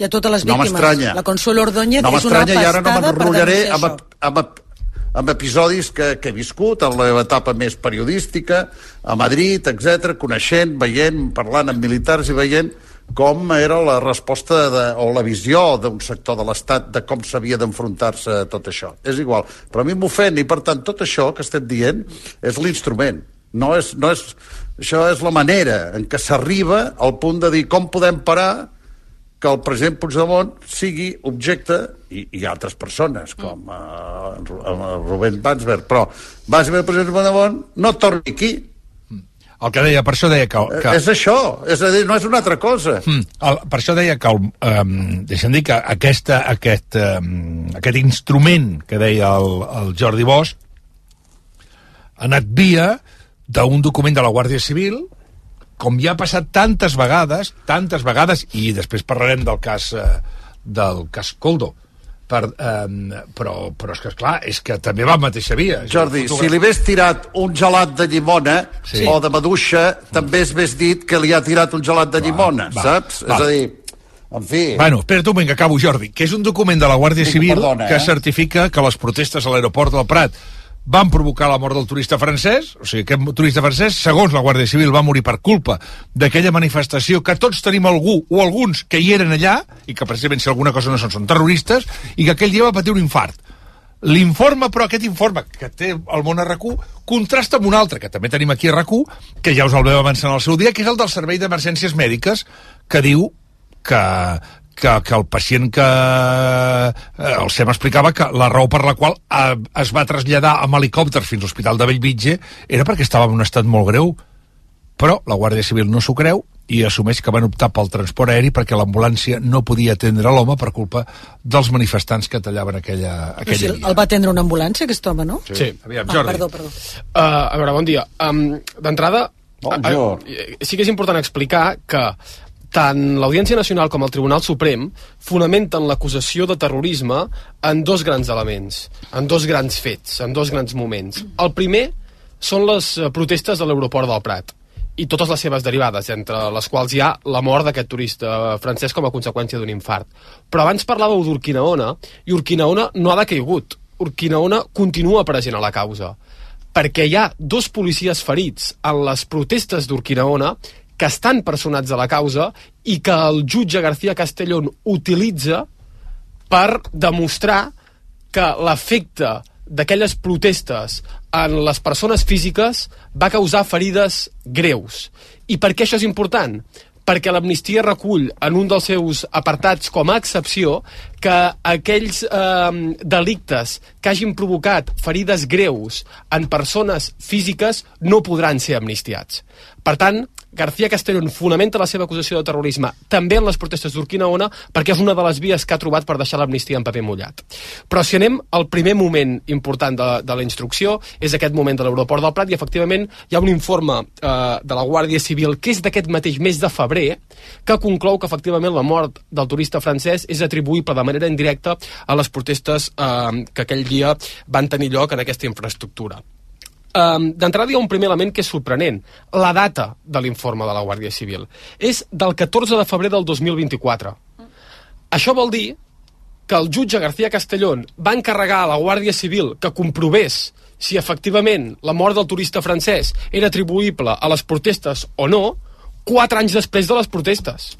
I a totes les No víctimes. m'estranya. la Consuelo Ordóñez No és una i ara no m'enrotllaré amb, amb, amb, amb episodis que, que he viscut en la meva etapa més periodística, a Madrid, etc, coneixent, veient, parlant amb militars i veient com era la resposta de, o la visió d'un sector de l'Estat de com s'havia d'enfrontar-se a tot això. És igual. Però a mi m'ofèn i, per tant, tot això que estem dient és l'instrument. No és, no és, això és la manera en què s'arriba al punt de dir com podem parar que el president Puigdemont sigui objecte, i, i altres persones, com uh, Rubén Bansberg, però bàsicament el president Puigdemont no torni aquí. El que deia, per això deia que... que... És això, és a dir, no és una altra cosa. Mm, el, per això deia que, el, um, deixa'm dir que aquesta, aquest, um, aquest instrument que deia el, el Jordi Bosch ha anat via d'un document de la Guàrdia Civil com ja ha passat tantes vegades, tantes vegades, i després parlarem del cas, eh, del cas Coldo, per, eh, però, però és que, clar, és que també va a mateixa via. Jordi, si li hagués tirat un gelat de llimona Sí. o de maduixa, també es hagués dit que li ha tirat un gelat de llimona, va, saps? va. És a dir, en fi... Bueno, espera't un moment que acabo, Jordi, que és un document de la Guàrdia Dic, Civil perdona, que eh? certifica que les protestes a l'aeroport del Prat van provocar la mort del turista francès, o sigui, aquest turista francès, segons la Guàrdia Civil, va morir per culpa d'aquella manifestació que tots tenim algú o alguns que hi eren allà, i que precisament si alguna cosa no són, són terroristes, i que aquell dia va patir un infart. L'informe, però aquest informe que té el món a RAC1 contrasta amb un altre, que també tenim aquí a RAC1, que ja us el veu avançar en el seu dia, que és el del Servei d'Emergències Mèdiques, que diu que, que, que el pacient que... Eh, el SEM explicava que la raó per la qual eh, es va traslladar amb helicòpters fins a l'Hospital de Bellvitge era perquè estava en un estat molt greu. Però la Guàrdia Civil no s'ho creu i assumeix que van optar pel transport aeri perquè l'ambulància no podia atendre l'home per culpa dels manifestants que tallaven aquella, aquella si via. el va atendre una ambulància, aquest home, no? Sí. Aviam, ah, Jordi. perdó, perdó. Uh, a veure, bon dia. Um, D'entrada, Bonjour. uh, sí que és important explicar que tant l'Audiència Nacional com el Tribunal Suprem fonamenten l'acusació de terrorisme en dos grans elements, en dos grans fets, en dos grans moments. El primer són les eh, protestes de l'aeroport del Prat i totes les seves derivades, entre les quals hi ha la mort d'aquest turista francès com a conseqüència d'un infart. Però abans parlàveu d'Urquinaona, i Urquinaona no ha decaigut. Urquinaona continua present a la causa perquè hi ha dos policies ferits en les protestes d'Urquinaona que estan personats a la causa i que el jutge García Castellón utilitza per demostrar que l'efecte d'aquelles protestes en les persones físiques va causar ferides greus. I per què això és important? perquè l'amnistia recull en un dels seus apartats com a excepció que aquells eh, delictes que hagin provocat ferides greus en persones físiques no podran ser amnistiats. Per tant, García Castellón fonamenta la seva acusació de terrorisme també en les protestes d'Urquinaona perquè és una de les vies que ha trobat per deixar l'amnistia en paper mullat. Però si anem al primer moment important de, de la instrucció, és aquest moment de l'aeroport del Prat i efectivament hi ha un informe eh, de la Guàrdia Civil que és d'aquest mateix mes de febrer que conclou que efectivament la mort del turista francès és atribuïble de manera indirecta a les protestes eh, que aquell dia van tenir lloc en aquesta infraestructura. Um, D'entrada hi ha un primer element que és sorprenent, la data de l'informe de la Guàrdia Civil. És del 14 de febrer del 2024. Això vol dir que el jutge García Castellón va encarregar a la Guàrdia Civil que comprovés si efectivament la mort del turista francès era atribuïble a les protestes o no, quatre anys després de les protestes.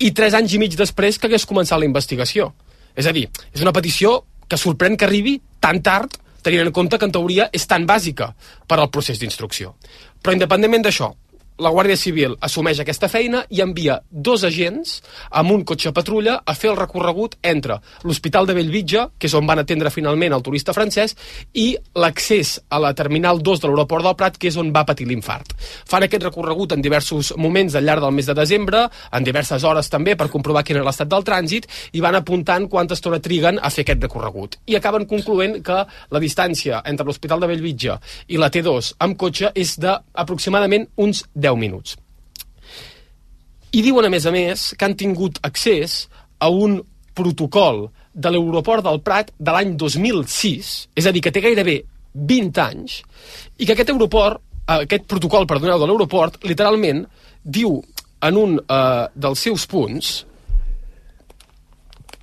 I tres anys i mig després que hagués començat la investigació. És a dir, és una petició que sorprèn que arribi tan tard, tenint en compte que en teoria és tan bàsica per al procés d'instrucció. Però independentment d'això, la Guàrdia Civil assumeix aquesta feina i envia dos agents amb un cotxe patrulla a fer el recorregut entre l'Hospital de Bellvitge, que és on van atendre finalment el turista francès, i l'accés a la Terminal 2 de l'aeroport del Prat, que és on va patir l'infart. Fan aquest recorregut en diversos moments al llarg del mes de desembre, en diverses hores també, per comprovar quin era l'estat del trànsit, i van apuntant quanta estona triguen a fer aquest recorregut. I acaben concloent que la distància entre l'Hospital de Bellvitge i la T2 amb cotxe és d'aproximadament uns 10 minuts. I diuen, a més a més, que han tingut accés a un protocol de l'aeroport del Prat de l'any 2006, és a dir, que té gairebé 20 anys, i que aquest aeroport, eh, aquest protocol, perdoneu, de l'aeroport, literalment diu en un eh, dels seus punts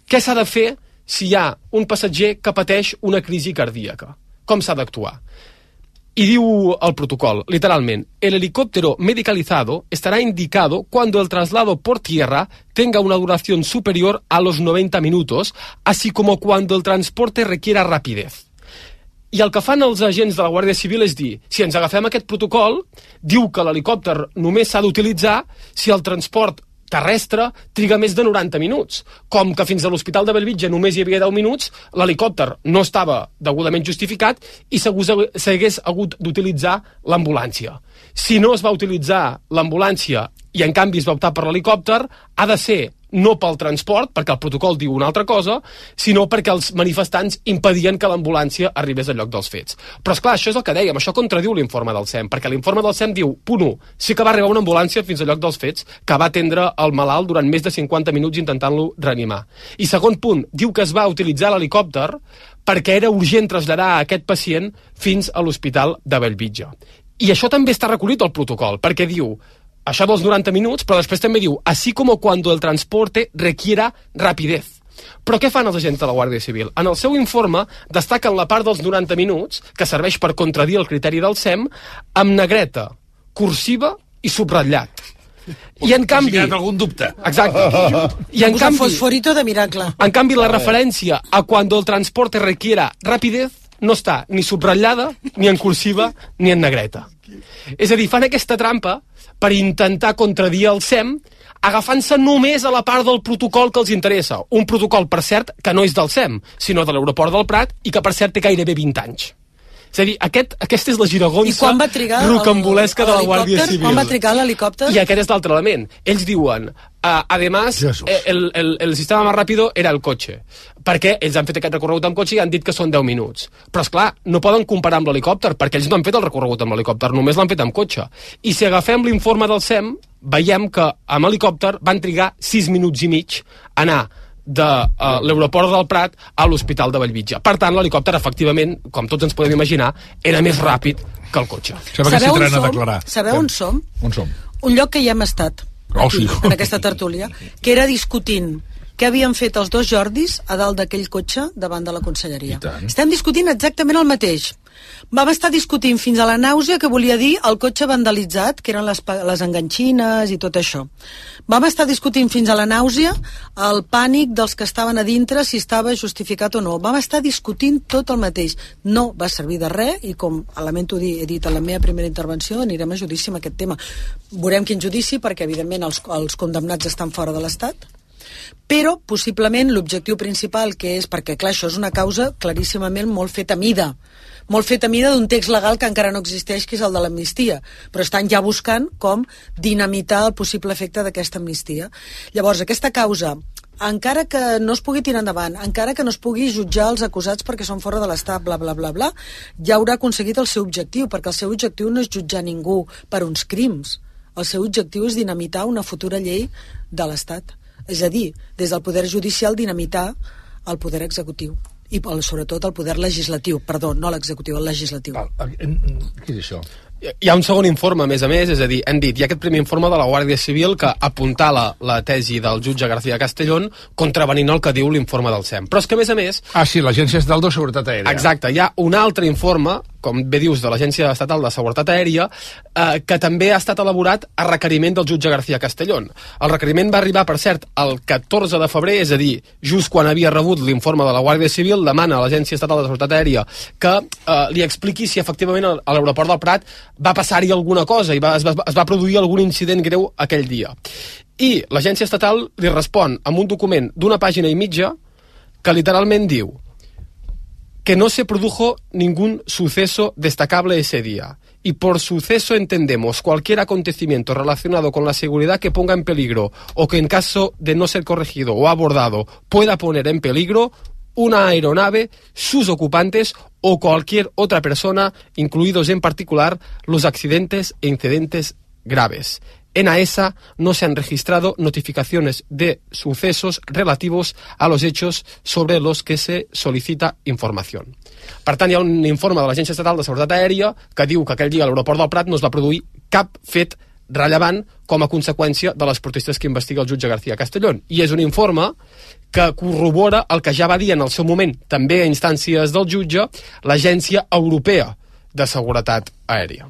què s'ha de fer si hi ha un passatger que pateix una crisi cardíaca. Com s'ha d'actuar? Y diu el protocol, literalmente, el helicóptero medicalizado estará indicado cuando el traslado por tierra tenga una duración superior a los 90 minutos, así como cuando el transporte requiera rapidez. I el que fan els agents de la Guàrdia Civil és dir, si ens agafem aquest protocol, diu que l'helicòpter només s'ha d'utilitzar si el transport terrestre triga més de 90 minuts. Com que fins a l'Hospital de Bellvitge només hi havia 10 minuts, l'helicòpter no estava degudament justificat i s'hagués hagut d'utilitzar l'ambulància. Si no es va utilitzar l'ambulància i en canvi es va optar per l'helicòpter, ha de ser no pel transport, perquè el protocol diu una altra cosa, sinó perquè els manifestants impedien que l'ambulància arribés al lloc dels fets. Però, és clar, això és el que dèiem, això contradiu l'informe del SEM, perquè l'informe del SEM diu, punt 1, sí que va arribar una ambulància fins al lloc dels fets, que va atendre el malalt durant més de 50 minuts intentant-lo reanimar. I segon punt, diu que es va utilitzar l'helicòpter perquè era urgent traslladar aquest pacient fins a l'Hospital de Bellvitge. I això també està recollit al protocol, perquè diu això dels 90 minuts, però després també diu així com cuando el transporte requiera rapidez. Però què fan els agents de la Guàrdia Civil? En el seu informe destaquen la part dels 90 minuts, que serveix per contradir el criteri del SEM, amb negreta, cursiva i subratllat. I en canvi... Si algun dubte. Exacte. I en canvi... fosforito de miracle. En canvi, la referència a cuando el transporte requiera rapidez no està ni subratllada, ni en cursiva, ni en negreta. És a dir, fan aquesta trampa per intentar contradir el SEM agafant-se només a la part del protocol que els interessa. Un protocol, per cert, que no és del SEM, sinó de l'aeroport del Prat i que, per cert, té gairebé 20 anys. És a dir, aquest, aquesta és la giragonsa I quan va trigar rocambolesca de la Guàrdia Civil. Quan va trigar l'helicòpter? I aquest és l'altre element. Ells diuen, uh, además, eh, el, el, el sistema més ràpido era el cotxe, perquè ells han fet aquest recorregut amb cotxe i han dit que són 10 minuts. Però, és clar, no poden comparar amb l'helicòpter, perquè ells no han fet el recorregut amb l'helicòpter, només l'han fet amb cotxe. I si agafem l'informe del SEM, veiem que amb helicòpter van trigar 6 minuts i mig a anar de uh, l'aeroport del Prat a l'Hospital de Bellvitge. Per tant, l'helicòpter, efectivament, com tots ens podem imaginar, era més ràpid que el cotxe. Sabeu on som? Sabeu on som? On som? Un lloc que hi hem estat, Oh, sí. en aquesta tertúlia, que era discutint què havien fet els dos Jordis a dalt d'aquell cotxe davant de la conselleria. Estem discutint exactament el mateix. Vam estar discutint fins a la nàusea que volia dir el cotxe vandalitzat, que eren les, les enganxines i tot això. Vam estar discutint fins a la nàusea el pànic dels que estaven a dintre, si estava justificat o no. Vam estar discutint tot el mateix. No va servir de res i com lamento dir, he dit en la meva primera intervenció, anirem a judici amb aquest tema. Veurem quin judici, perquè evidentment els, els condemnats estan fora de l'Estat, però possiblement l'objectiu principal que és, perquè clar, això és una causa claríssimament molt feta a mida molt feta a mida d'un text legal que encara no existeix, que és el de l'amnistia, però estan ja buscant com dinamitar el possible efecte d'aquesta amnistia. Llavors, aquesta causa encara que no es pugui tirar endavant, encara que no es pugui jutjar els acusats perquè són fora de l'Estat, bla, bla, bla, bla, ja haurà aconseguit el seu objectiu, perquè el seu objectiu no és jutjar ningú per uns crims. El seu objectiu és dinamitar una futura llei de l'Estat. És a dir, des del poder judicial dinamitar el poder executiu i el- sobretot el poder legislatiu, perdó, no l'executiu, el legislatiu. Què és això? Hi ha un segon informe, a més a més, és a dir, hem dit, hi ha aquest primer informe de la Guàrdia Civil que apuntala la tesi del jutge García Castellón contravenint el que diu l'informe del SEM. Però és que, a més a més... Ah, sí, l'Agència Estatal de Seguretat Aèria. Exacte, hi ha un altre informe com bé dius, de l'Agència Estatal de Seguretat Aèria, eh, que també ha estat elaborat a requeriment del jutge García Castellón. El requeriment va arribar, per cert, el 14 de febrer, és a dir, just quan havia rebut l'informe de la Guàrdia Civil, demana a l'Agència Estatal de Seguretat Aèria que eh, li expliqui si efectivament a l'aeroport del Prat va passar-hi alguna cosa i va, es, va, es va produir algun incident greu aquell dia. I l'agència estatal li respon amb un document d'una pàgina i mitja que literalment diu que no se produjo ningún suceso destacable ese día. Y por suceso entendemos cualquier acontecimiento relacionado con la seguridad que ponga en peligro o que en caso de no ser corregido o abordado pueda poner en peligro una aeronave, sus ocupantes o cualquier otra persona, incluidos en particular los accidentes e incidentes graves. En AESA no se han registrado notificaciones de sucesos relativos a los hechos sobre los que se solicita información. Per tant, hi ha un informe de l'Agència Estatal de Seguretat Aèria que diu que aquell dia a l'aeroport del Prat no es va produir cap fet rellevant com a conseqüència de les protestes que investiga el jutge García Castellón. I és un informe que corrobora el que ja va dir en el seu moment, també a instàncies del jutge, l'Agència Europea de Seguretat Aèria.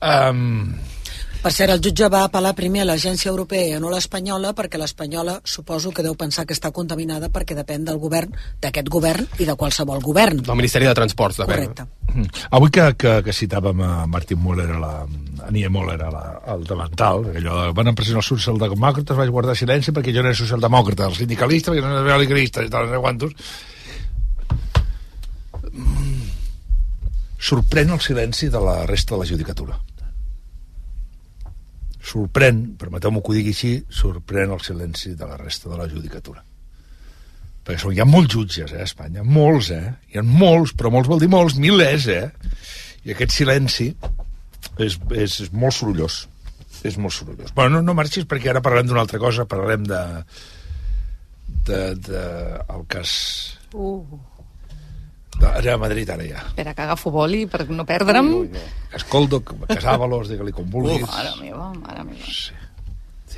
Um, Per cert, el jutge va apel·lar primer a l'agència europea, no l'espanyola, perquè l'espanyola suposo que deu pensar que està contaminada perquè depèn del govern, d'aquest govern i de qualsevol govern. Del Ministeri de Transports, depèn. Correcte. Mm. Avui que, que, que citàvem a Martin Müller, a la, a Nie Müller, a la, al davantal, allò de van empresonar els socialdemòcrates, vaig guardar silenci perquè jo no era socialdemòcrata, el sindicalista, perquè no era sindicalista, i tal, no sé quantos. Mm. Sorprèn el silenci de la resta de la judicatura. Sorprèn, permeteu-me que ho digui així, sorprèn el silenci de la resta de la judicatura perquè són, hi ha molts jutges eh, a Espanya, molts, eh? Hi ha molts, però molts vol dir molts, milers, eh? I aquest silenci és, és, és molt sorollós. És molt sorollós. Bueno, no, no marxis perquè ara parlarem d'una altra cosa, parlarem de, de, de el cas Uh, de Real Madrid ara ja. espera, que agafo boli per no perdre'm. Escoldo, Casábalos, digue-li com vulguis. Mare meva, mare meva. Sí,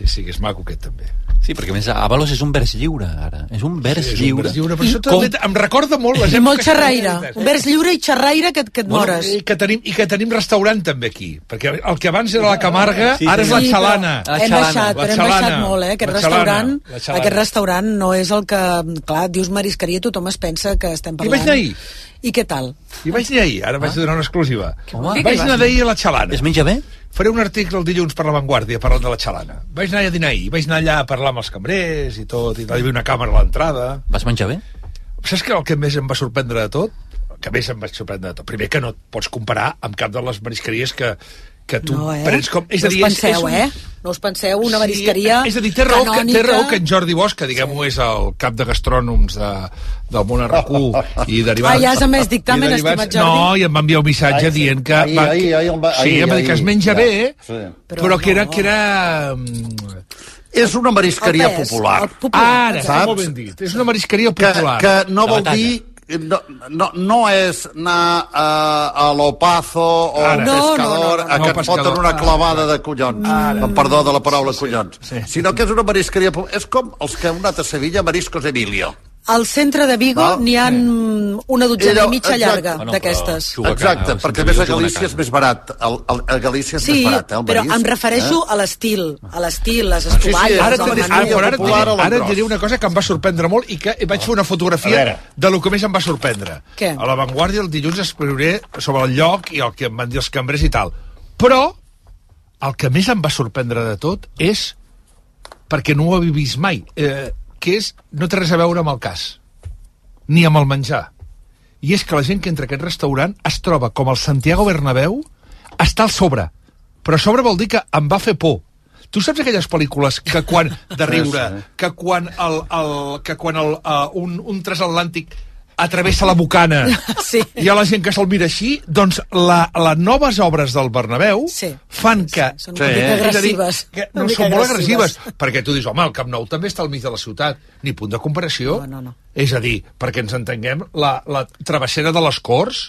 sí, que és maco aquest també. Sí, perquè a més Avalos és un vers lliure, ara. És un vers Sí, és un lliure. vers lliure, però això també em recorda molt les I molt xerraire. Un vers lliure i xerraire que, que et mores. i que, tenim, I que tenim restaurant també aquí, perquè el que abans era la Camarga, Sí, ara és la sí, però xalana. Hem baixat, però hem baixat molt, eh? Aquest La restaurant, la aquest restaurant no és el que... Clar, dius marisqueria, tothom es pensa que estem parlant. vaig anar ahir. I què tal? I vaig anar ahir, ara vaig donar una exclusiva. Home. Vaig anar d'ahir a la xalana. Es menja bé? Faré un article el dilluns per la Vanguardia parlant de la xalana. Vaig anar a dinar ahir, vaig anar allà a parlar amb els cambrers i tot, i hi havia una càmera a l'entrada. Vas menjar bé? Saps que el que més em va sorprendre de tot? El que més em va sorprendre de tot. Primer que no et pots comparar amb cap de les marisqueries que, que tu No, eh? prens com... És no a dir, us és, penseu, és un... eh? No us penseu, una marisqueria és a dir, té raó, que, té canònica. raó que en Jordi Bosch, que diguem-ho és el cap de gastrònoms de, del món RQ i derivats... Ah, ja has emès dictamen, i derivats- estimat Jordi? No, i em va enviar un missatge Ahir, sí. dient que... Ahir, va, ahir em va- sí, ahir, em va dir que es menja ja. bé, Sí. però, però que era... Que era mm, És una marisqueria pes, popular. popular, Ara, està molt ben dit. És una marisqueria que, popular. que no La vol dir no, no, no és anar a, a l'Opazo o Ara. al No, no, pescador no, no, a no. que No, et foten pescador. una clavada de collons amb perdó de la paraula collons sí. sinó que és una marisqueria és com els que heu anat a Sevilla Mariscos Emilio Al centre de Vigo Val. n'hi ha una dotzena Era- i mitja exacte. llarga Bueno, d'aquestes. exacte, perquè més a Galícia és més barat el, el, a Galícia és Sí, més barat eh, el però em refereixo eh? a l'estil, a l'estil, les sí, ara estovalles, Ara, el ara, et popular diré, a ara et l'engròs. diré una cosa que em va sorprendre molt i que vaig fer una fotografia de lo que més em va sorprendre. Què? A la Vanguardia el dilluns escriuré sobre el lloc i el que em van dir els cambrers i tal. Però el que més em va sorprendre de tot és perquè no ho havia vist mai, eh, que és, no té res a veure amb el cas, ni amb el menjar. I és que la gent que entra a aquest restaurant es troba com el Santiago Bernabéu, està al sobre. Però a sobre vol dir que em va fer por. Tu saps aquelles pel·lícules que quan, de riure, que quan, el, el, que quan el, uh, un, un transatlàntic atravessa la bocana Sí. hi ha la gent que se'l mira així, doncs la, les noves obres del Bernabéu Sí. fan que... Són una mica És a dir, agressives. Que Una no mica són molt agressives. agressives, perquè tu dius, home, el Camp Nou també està al mig de la ciutat, ni punt de comparació. No, no, no. És a dir, perquè ens entenguem, la, la travessera de les Corts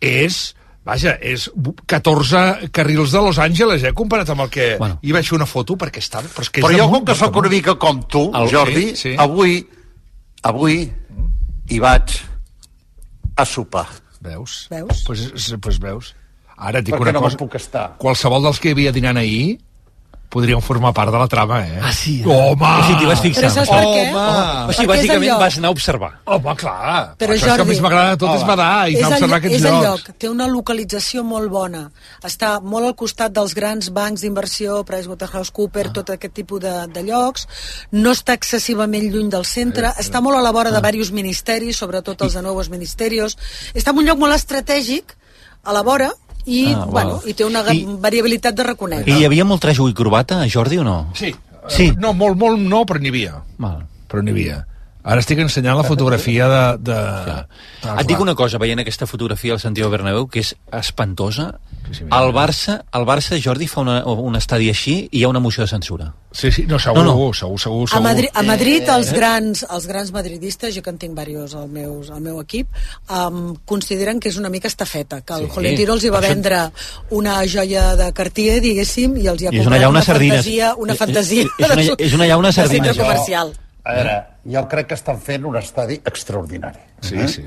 és vaja, és 14 carrils de Los Angeles, eh, comparat amb el que... Bueno. I vaig fer una foto perquè està... Però, és que és però jo com que sóc una mica com tu El- Jordi, sí, sí. avui avui hi vaig a sopar Veus? Veus? Pues, és- pues veus. Ara et dic Perquè una no cosa. puc estar. Qualsevol dels que hi havia dinant ahir podrien formar part de la trama, eh? Ah, sí? Eh? Home! O sigui, t'hi vas fixar. Però saps per què? Home! O sigui, és bàsicament el vas anar a observar. Home, clar. Però, Això és que Jordi, més m'agrada de tot és badar i és anar a el- observar aquests és el llocs. lloc, té una localització molt bona. Està molt al costat dels grans bancs d'inversió, PricewaterhouseCoopers, ah. tot aquest tipus de, de llocs. No està excessivament lluny del centre. Està molt a la vora de diversos ministeris, sobretot els de nous ministerios. Està en un lloc molt estratègic, a la vora, i, Ah, bueno, i té una I- I... variabilitat de reconèixer. I hi havia molt trajo i corbata, Jordi, o no? Sí. Sí. No, molt, molt no, però n'hi havia. Val. Però n'hi havia. Ara estic ensenyant la fotografia de... de... de Et dic una cosa, veient aquesta fotografia al Santiago Bernabéu, que és espantosa. El Barça, el Barça, Jordi, fa una, un estadi així i hi ha una moció de censura. Sí, sí, no, segur, No, no. segur, segur, A segur. Madrid, a Madrid Eh, els, eh. grans, els grans madridistes, jo que en tinc diversos al, meus, al meu equip, um, consideren que és una mica estafeta, que el Sí. Jolentino els hi va vendre una joia de Cartier, diguéssim, i els hi ha I és una comprat llauna una sardines. fantasia, una És- fantasia és una- és una llauna de centre sardines, jo. A veure, jo crec que estan fent un estadi extraordinari. Sí, eh? sí.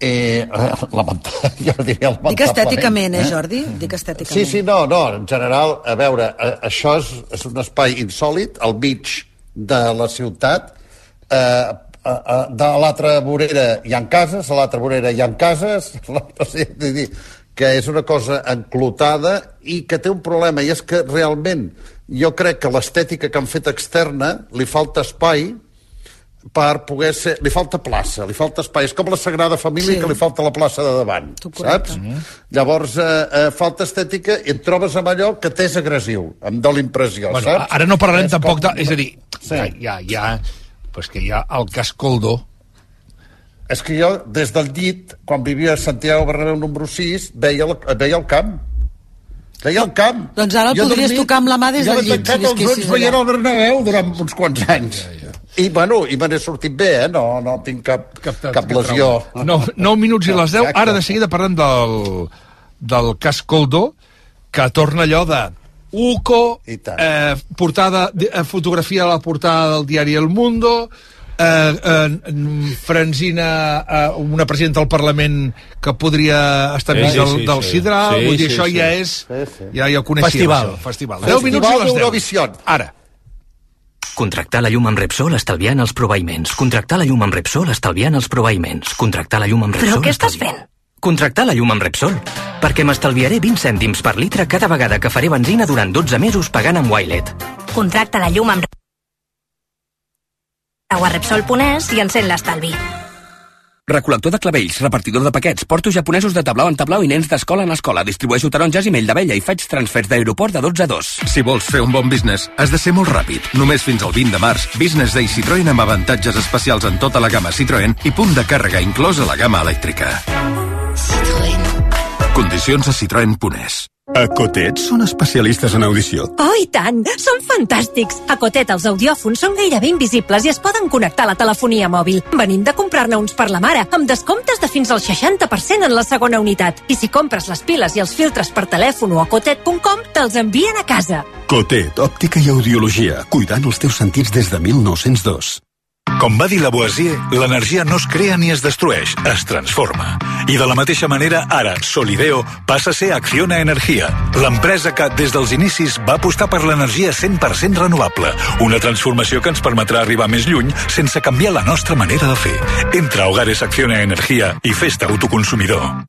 Eh, lamentable, jo diria lamentablement. Dic estèticament, eh, Jordi? Dic estèticament. Sí, sí, no, no, en general, a veure, eh, això és, és un espai insòlid, al mig de la ciutat, eh, eh, eh, de l'altra vorera hi ha cases, a l'altra vorera hi ha cases, vull dir, que és una cosa enclotada i que té un problema, i és que realment jo crec que l'estètica que han fet externa li falta espai per poder ser... Li falta plaça, li falta espai. És com la Sagrada Família Sí. que li falta la plaça de davant, Tu saps? Llavors, eh, eh, falta estètica i et trobes amb allò que t'és agressiu, em dóna l'impressió, Bueno, saps? ara no parlarem És tampoc com- de... És a dir, Sí. ja, ja, ja, pues que hi ha el cas Coldo, És que jo, des del llit, quan vivia a Santiago Bernabéu número 6, veia el, veia el camp. Veia el camp. Doncs ara el Jo podries dormit- tocar amb la mà des jo del m'he llit, tancat si els visquessis ulls veient el Bernabéu durant uns quants anys. I, bueno, i me n'he sortit bé, eh? No, no tinc cap, cap, cap lesió. No, 9 minuts i les 10. Exacte. Ara de seguida parlem del, del cas Coldo, que torna allò de Uco, eh, portada, de- eh, fotografia a la portada del diari El Mundo, eh, eh, Franzina, eh, una presidenta del Parlament que podria estar Sí, enmig sí, del, sí, del sí. Sidral, Sí, vull dir, sí, això sí. ja és... Sí, sí. Ja, ja ho coneixíem, Festival. Això, festival. Festival 10 minuts i les 10. d'Eurovisió. Ara. Contractar la llum amb Repsol estalviant els proveïments. Contractar la llum amb Repsol estalviant els proveïments. Contractar la llum amb Repsol... Però què estàs estalviant- Contractar la llum amb Repsol. Perquè m'estalviaré 20 cèntims per litre cada vegada que faré benzina durant 12 mesos pagant amb Wilet. Contracta la llum amb a Repsol.es i encén l'estalvi. Recol·lector de clavells, repartidor de paquets, porto japonesos de tablau en tablau i nens d'escola en escola. Distribueixo taronges i mell d'abella i faig transfers d'aeroport de 12 a 2. Si vols fer un bon business, has de ser molt ràpid. Només fins al 20 de març, Business Day Citroën amb avantatges especials en tota la gamma Citroën i punt de càrrega inclòs a la gamma elèctrica. Condicions a citroen.es. A Cotet són especialistes en audició. Oh, i tant! Són fantàstics! A Cotet els audiòfons són gairebé invisibles i es poden connectar a la telefonia mòbil. Venim de comprar-ne uns per la mare, amb descomptes de fins al 60% en la segona unitat. I si compres les piles i els filtres per telèfon o a cotet.com, te'ls envien a casa. Cotet, òptica i audiologia, cuidant els teus sentits des de 1902. Com va dir Lavoisier, l'energia no es crea ni es destrueix, es transforma. I de la mateixa manera, ara, Solideo passa a ser Acciona Energia, l'empresa que, des dels inicis, va apostar per l'energia 100% renovable, una transformació que ens permetrà arribar més lluny sense canviar la nostra manera de fer. Entra a Hogares Acciona Energia i fes-te autoconsumidor.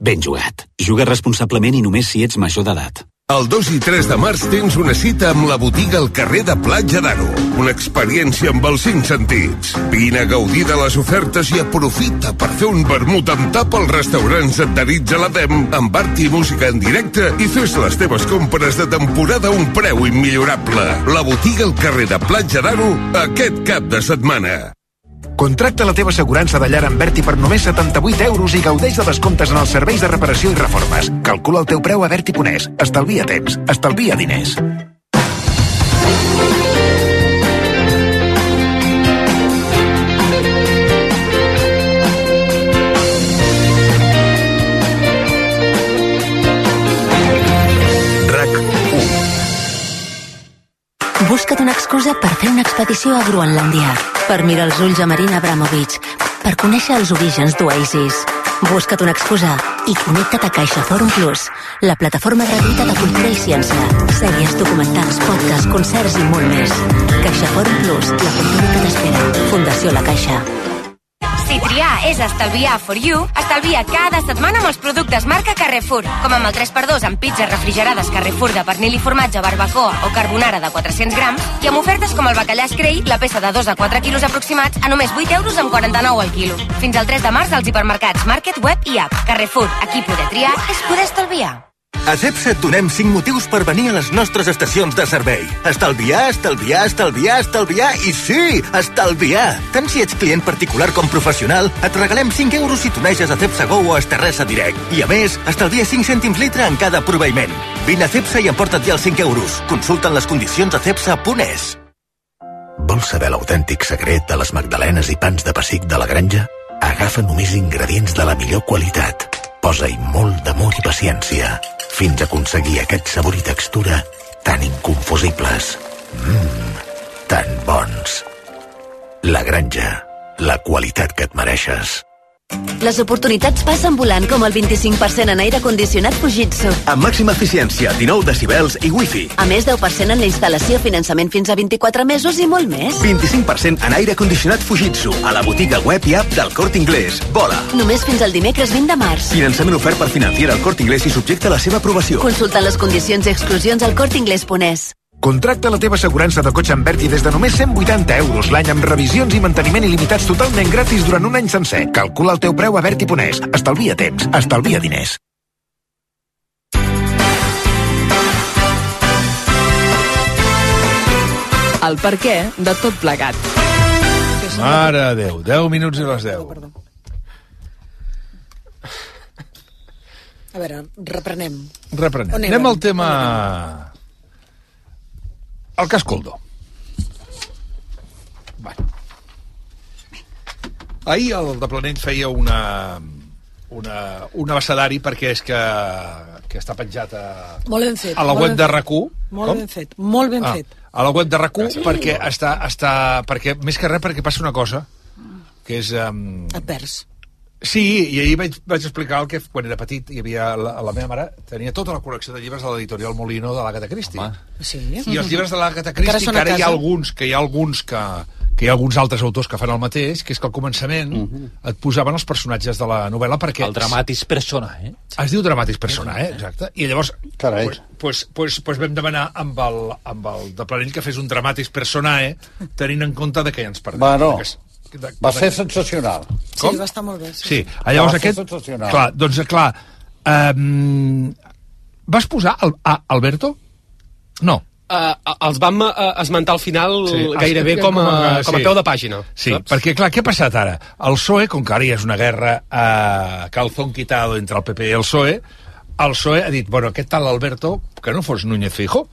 ben jugat. Juga responsablement i només si ets major d'edat. El 2 i 3 de març tens una cita amb la botiga al carrer de Platja d'Aro. Una experiència amb els cinc sentits. Vine a gaudir de les ofertes i aprofita per fer un vermut amb tap als restaurants adherits a la DEM, amb art i música en directe i fes les teves compres de temporada a un preu immillorable. La botiga al carrer de Platja d'Aro aquest cap de setmana. Contracta la teva assegurança de llar amb Berti per només 78 euros i gaudeix de descomptes en els serveis de reparació i reformes. Calcula el teu preu a Berti.es. Estalvia temps. Estalvia diners. Expedició a Groenlàndia, per mirar els ulls a Marina Abramovic, per conèixer els orígens d'Oasis. Busca't una excusa i connecta't a Caixa Forum Plus, la plataforma gratuïta de cultura i ciència. Sèries, documentals, podcasts, concerts i molt més. Caixa Forum Plus, la cultura que t'espera. Fundació La Caixa. Si triar és estalviar for you, estalvia cada setmana amb els productes marca Carrefour, com amb el 3x2 amb pizzas refrigerades Carrefour de pernil i formatge, barbacoa o carbonara de 400 grams, i amb ofertes com el bacallà Screi, la peça de 2 a 4 quilos aproximats, a només 8 euros amb 49 al quilo. Fins al 3 de març als hipermercats Market, Web i App. Carrefour, aquí poder triar és poder estalviar. A CEPSA et donem 5 motius per venir a les nostres estacions de servei. Estalviar, estalviar, estalviar, estalviar i sí, estalviar! Tant si ets client particular com professional, et regalem 5 euros si t'uneixes a CEPSA Go o a Esterresa Direct. I a més, estalvia 5 cèntims litre en cada proveïment. Vine a CEPSA i emporta't ja els 5 euros. Consulta'n les condicions a cepsa.es. Vols saber l'autèntic secret de les magdalenes i pans de pessic de la granja? Agafa només ingredients de la millor qualitat. Posa-hi molt d'amor i paciència, fins a aconseguir aquest sabor i textura tan inconfusibles. Mmm, tan bons. La granja, la qualitat que et mereixes. Les oportunitats passen volant com el 25% en aire condicionat Fujitsu. Amb màxima eficiència, 19 decibels i wifi. A més, 10% en la instal·lació, finançament fins a 24 mesos i molt més. 25% en aire condicionat Fujitsu a la botiga web i app del Cort Inglés. Vola! Només fins al dimecres 20 de març. Finançament ofert per financiar el Cort Inglés i subjecte a la seva aprovació. Consulta les condicions i exclusions al cortinglés.es. Contracta la teva assegurança de cotxe amb Berti des de només 180 euros l'any amb revisions i manteniment il·limitats totalment gratis durant un any sencer. Calcula el teu preu a Berti.es. Estalvia temps. Estalvia diners. El per què de tot plegat. Mare de Déu, 10 minuts i les 10. A veure, reprenem. Reprenem. Anem érem? al tema... El cas Coldo. Va. Ahir el de Planell feia una, una, un abecedari perquè és que, que està penjat a, Molt ben fet. a la molt web ben de fet. rac Molt ben fet, molt ben ah, fet. A la web de rac perquè està, està... Perquè, més que res perquè passa una cosa que és... Um, Et perds. Sí, i ahir vaig, vaig explicar el que quan era petit hi havia la, la meva mare tenia tota la col·lecció de llibres de l'editorial Molino de l'Agatha Christie. Sí. I els llibres de Christie, són que ara hi ha alguns que hi ha alguns que, que hi ha alguns altres autors que fan el mateix, que és que al començament et posaven els personatges de la novel·la perquè... El dramatis persona, eh? Es diu dramatis persona, eh? Exacte. I llavors, Carai. pues, pues, pues, pues vam demanar amb el, amb el de Planell que fes un dramatis personae, tenint en compte de què ens perdem. Bueno, Que de- va ser sensacional. Sí, va estar molt bé. Sí. Sí, ah, llavors Va ser aquest... sensacional. Clar, doncs clar... Um, vas posar el, a Alberto? No. Uh, els vam uh, esmentar al final Sí, gairebé com a, com a- com a peu de pàgina. Sí, saps? perquè clar, què ha passat ara? El PSOE, com que ara ja és una guerra a calzón quitado entre el PP i el PSOE, el PSOE ha dit, bueno, aquest tal Alberto, que no fos Núñez Fijo,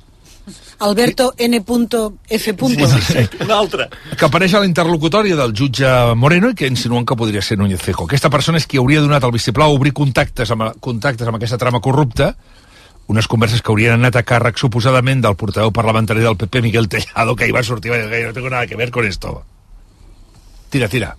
Alberto N.F. Un altre. que apareix a la interlocutòria del jutge Moreno i que insinuen que podria ser Núñez Fijo. Aquesta persona és qui hauria donat al vistiplau obrir contactes amb, contactes amb aquesta trama corrupta, unes converses que haurien anat a càrrec suposadament del portaveu parlamentari del PP, Miguel Tellado, que hi va sortir i va dir, no tengo nada que ver con esto. Tira, tira.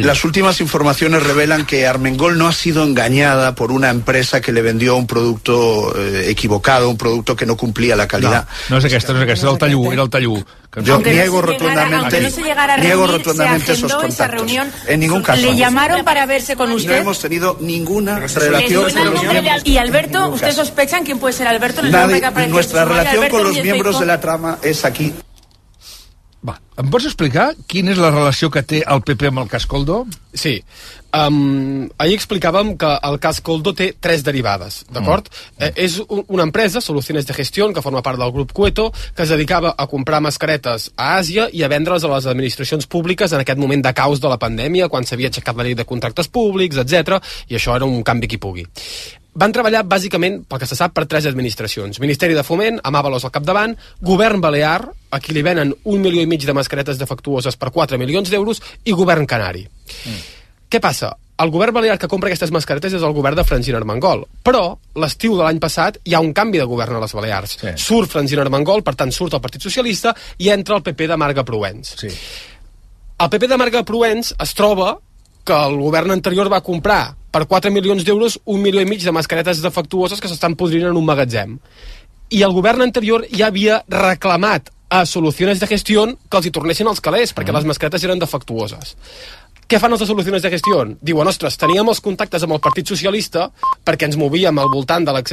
Las últimas informaciones revelan que Armengol no ha sido engañada por una empresa que le vendió un producto eh, equivocado, un producto que no cumplía la calidad. No, no és aquesta, no és aquesta, era el tallú, era el tallú. Que Yo niego rotundamente, no llegara niego rotundamente esos esa reunión. En ningún caso. ¿Le llamaron para verse con No usted? hemos tenido ninguna ¿Le relación con los miembros. ¿Y Alberto? ¿Ustedes sospechan quién puede ser Alberto? ¿Les Nadie- nuestra relación con los miembros de la trama es aquí. Em pots explicar quina és la relació que té el PP amb el cas Coldo? Sí. Um, ahir explicàvem que el cas Coldo té tres derivades, d'acord? Mm. Eh, és un, una empresa, Soluciones de Gestión, que forma part del grup Cueto, que es dedicava a comprar mascaretes a Àsia i a vendre's a les administracions públiques en aquest moment de caos de la pandèmia, quan s'havia aixecat la llei de contractes públics, etc. i això era un canvi qui pugui van treballar bàsicament, pel que se sap, per tres administracions. Ministeri de Foment, amb Avalos al capdavant, Govern Balear, a qui li venen un milió i mig de mascaretes defectuoses per 4 milions d'euros, i Govern Canari. Mm. Què passa? El govern balear que compra aquestes mascaretes és el govern de Francina Armengol. Però, l'estiu de l'any passat, hi ha un canvi de govern a les Balears. Sí. Surt Francina Armengol, per tant, surt el Partit Socialista, i entra el PP de Marga Provenç. Sí. El PP de Marga Provenç es troba que el govern anterior va comprar per 4 milions d'euros un milió i mig de mascaretes defectuoses que s'estan podrint en un magatzem. I el govern anterior ja havia reclamat a Soluciones de Gestió que els hi tornessin els calés, perquè mm. les mascaretes eren defectuoses. Què fan els de Soluciones de Gestió? Diuen, ostres, teníem els contactes amb el Partit Socialista perquè ens movíem al voltant de l'accés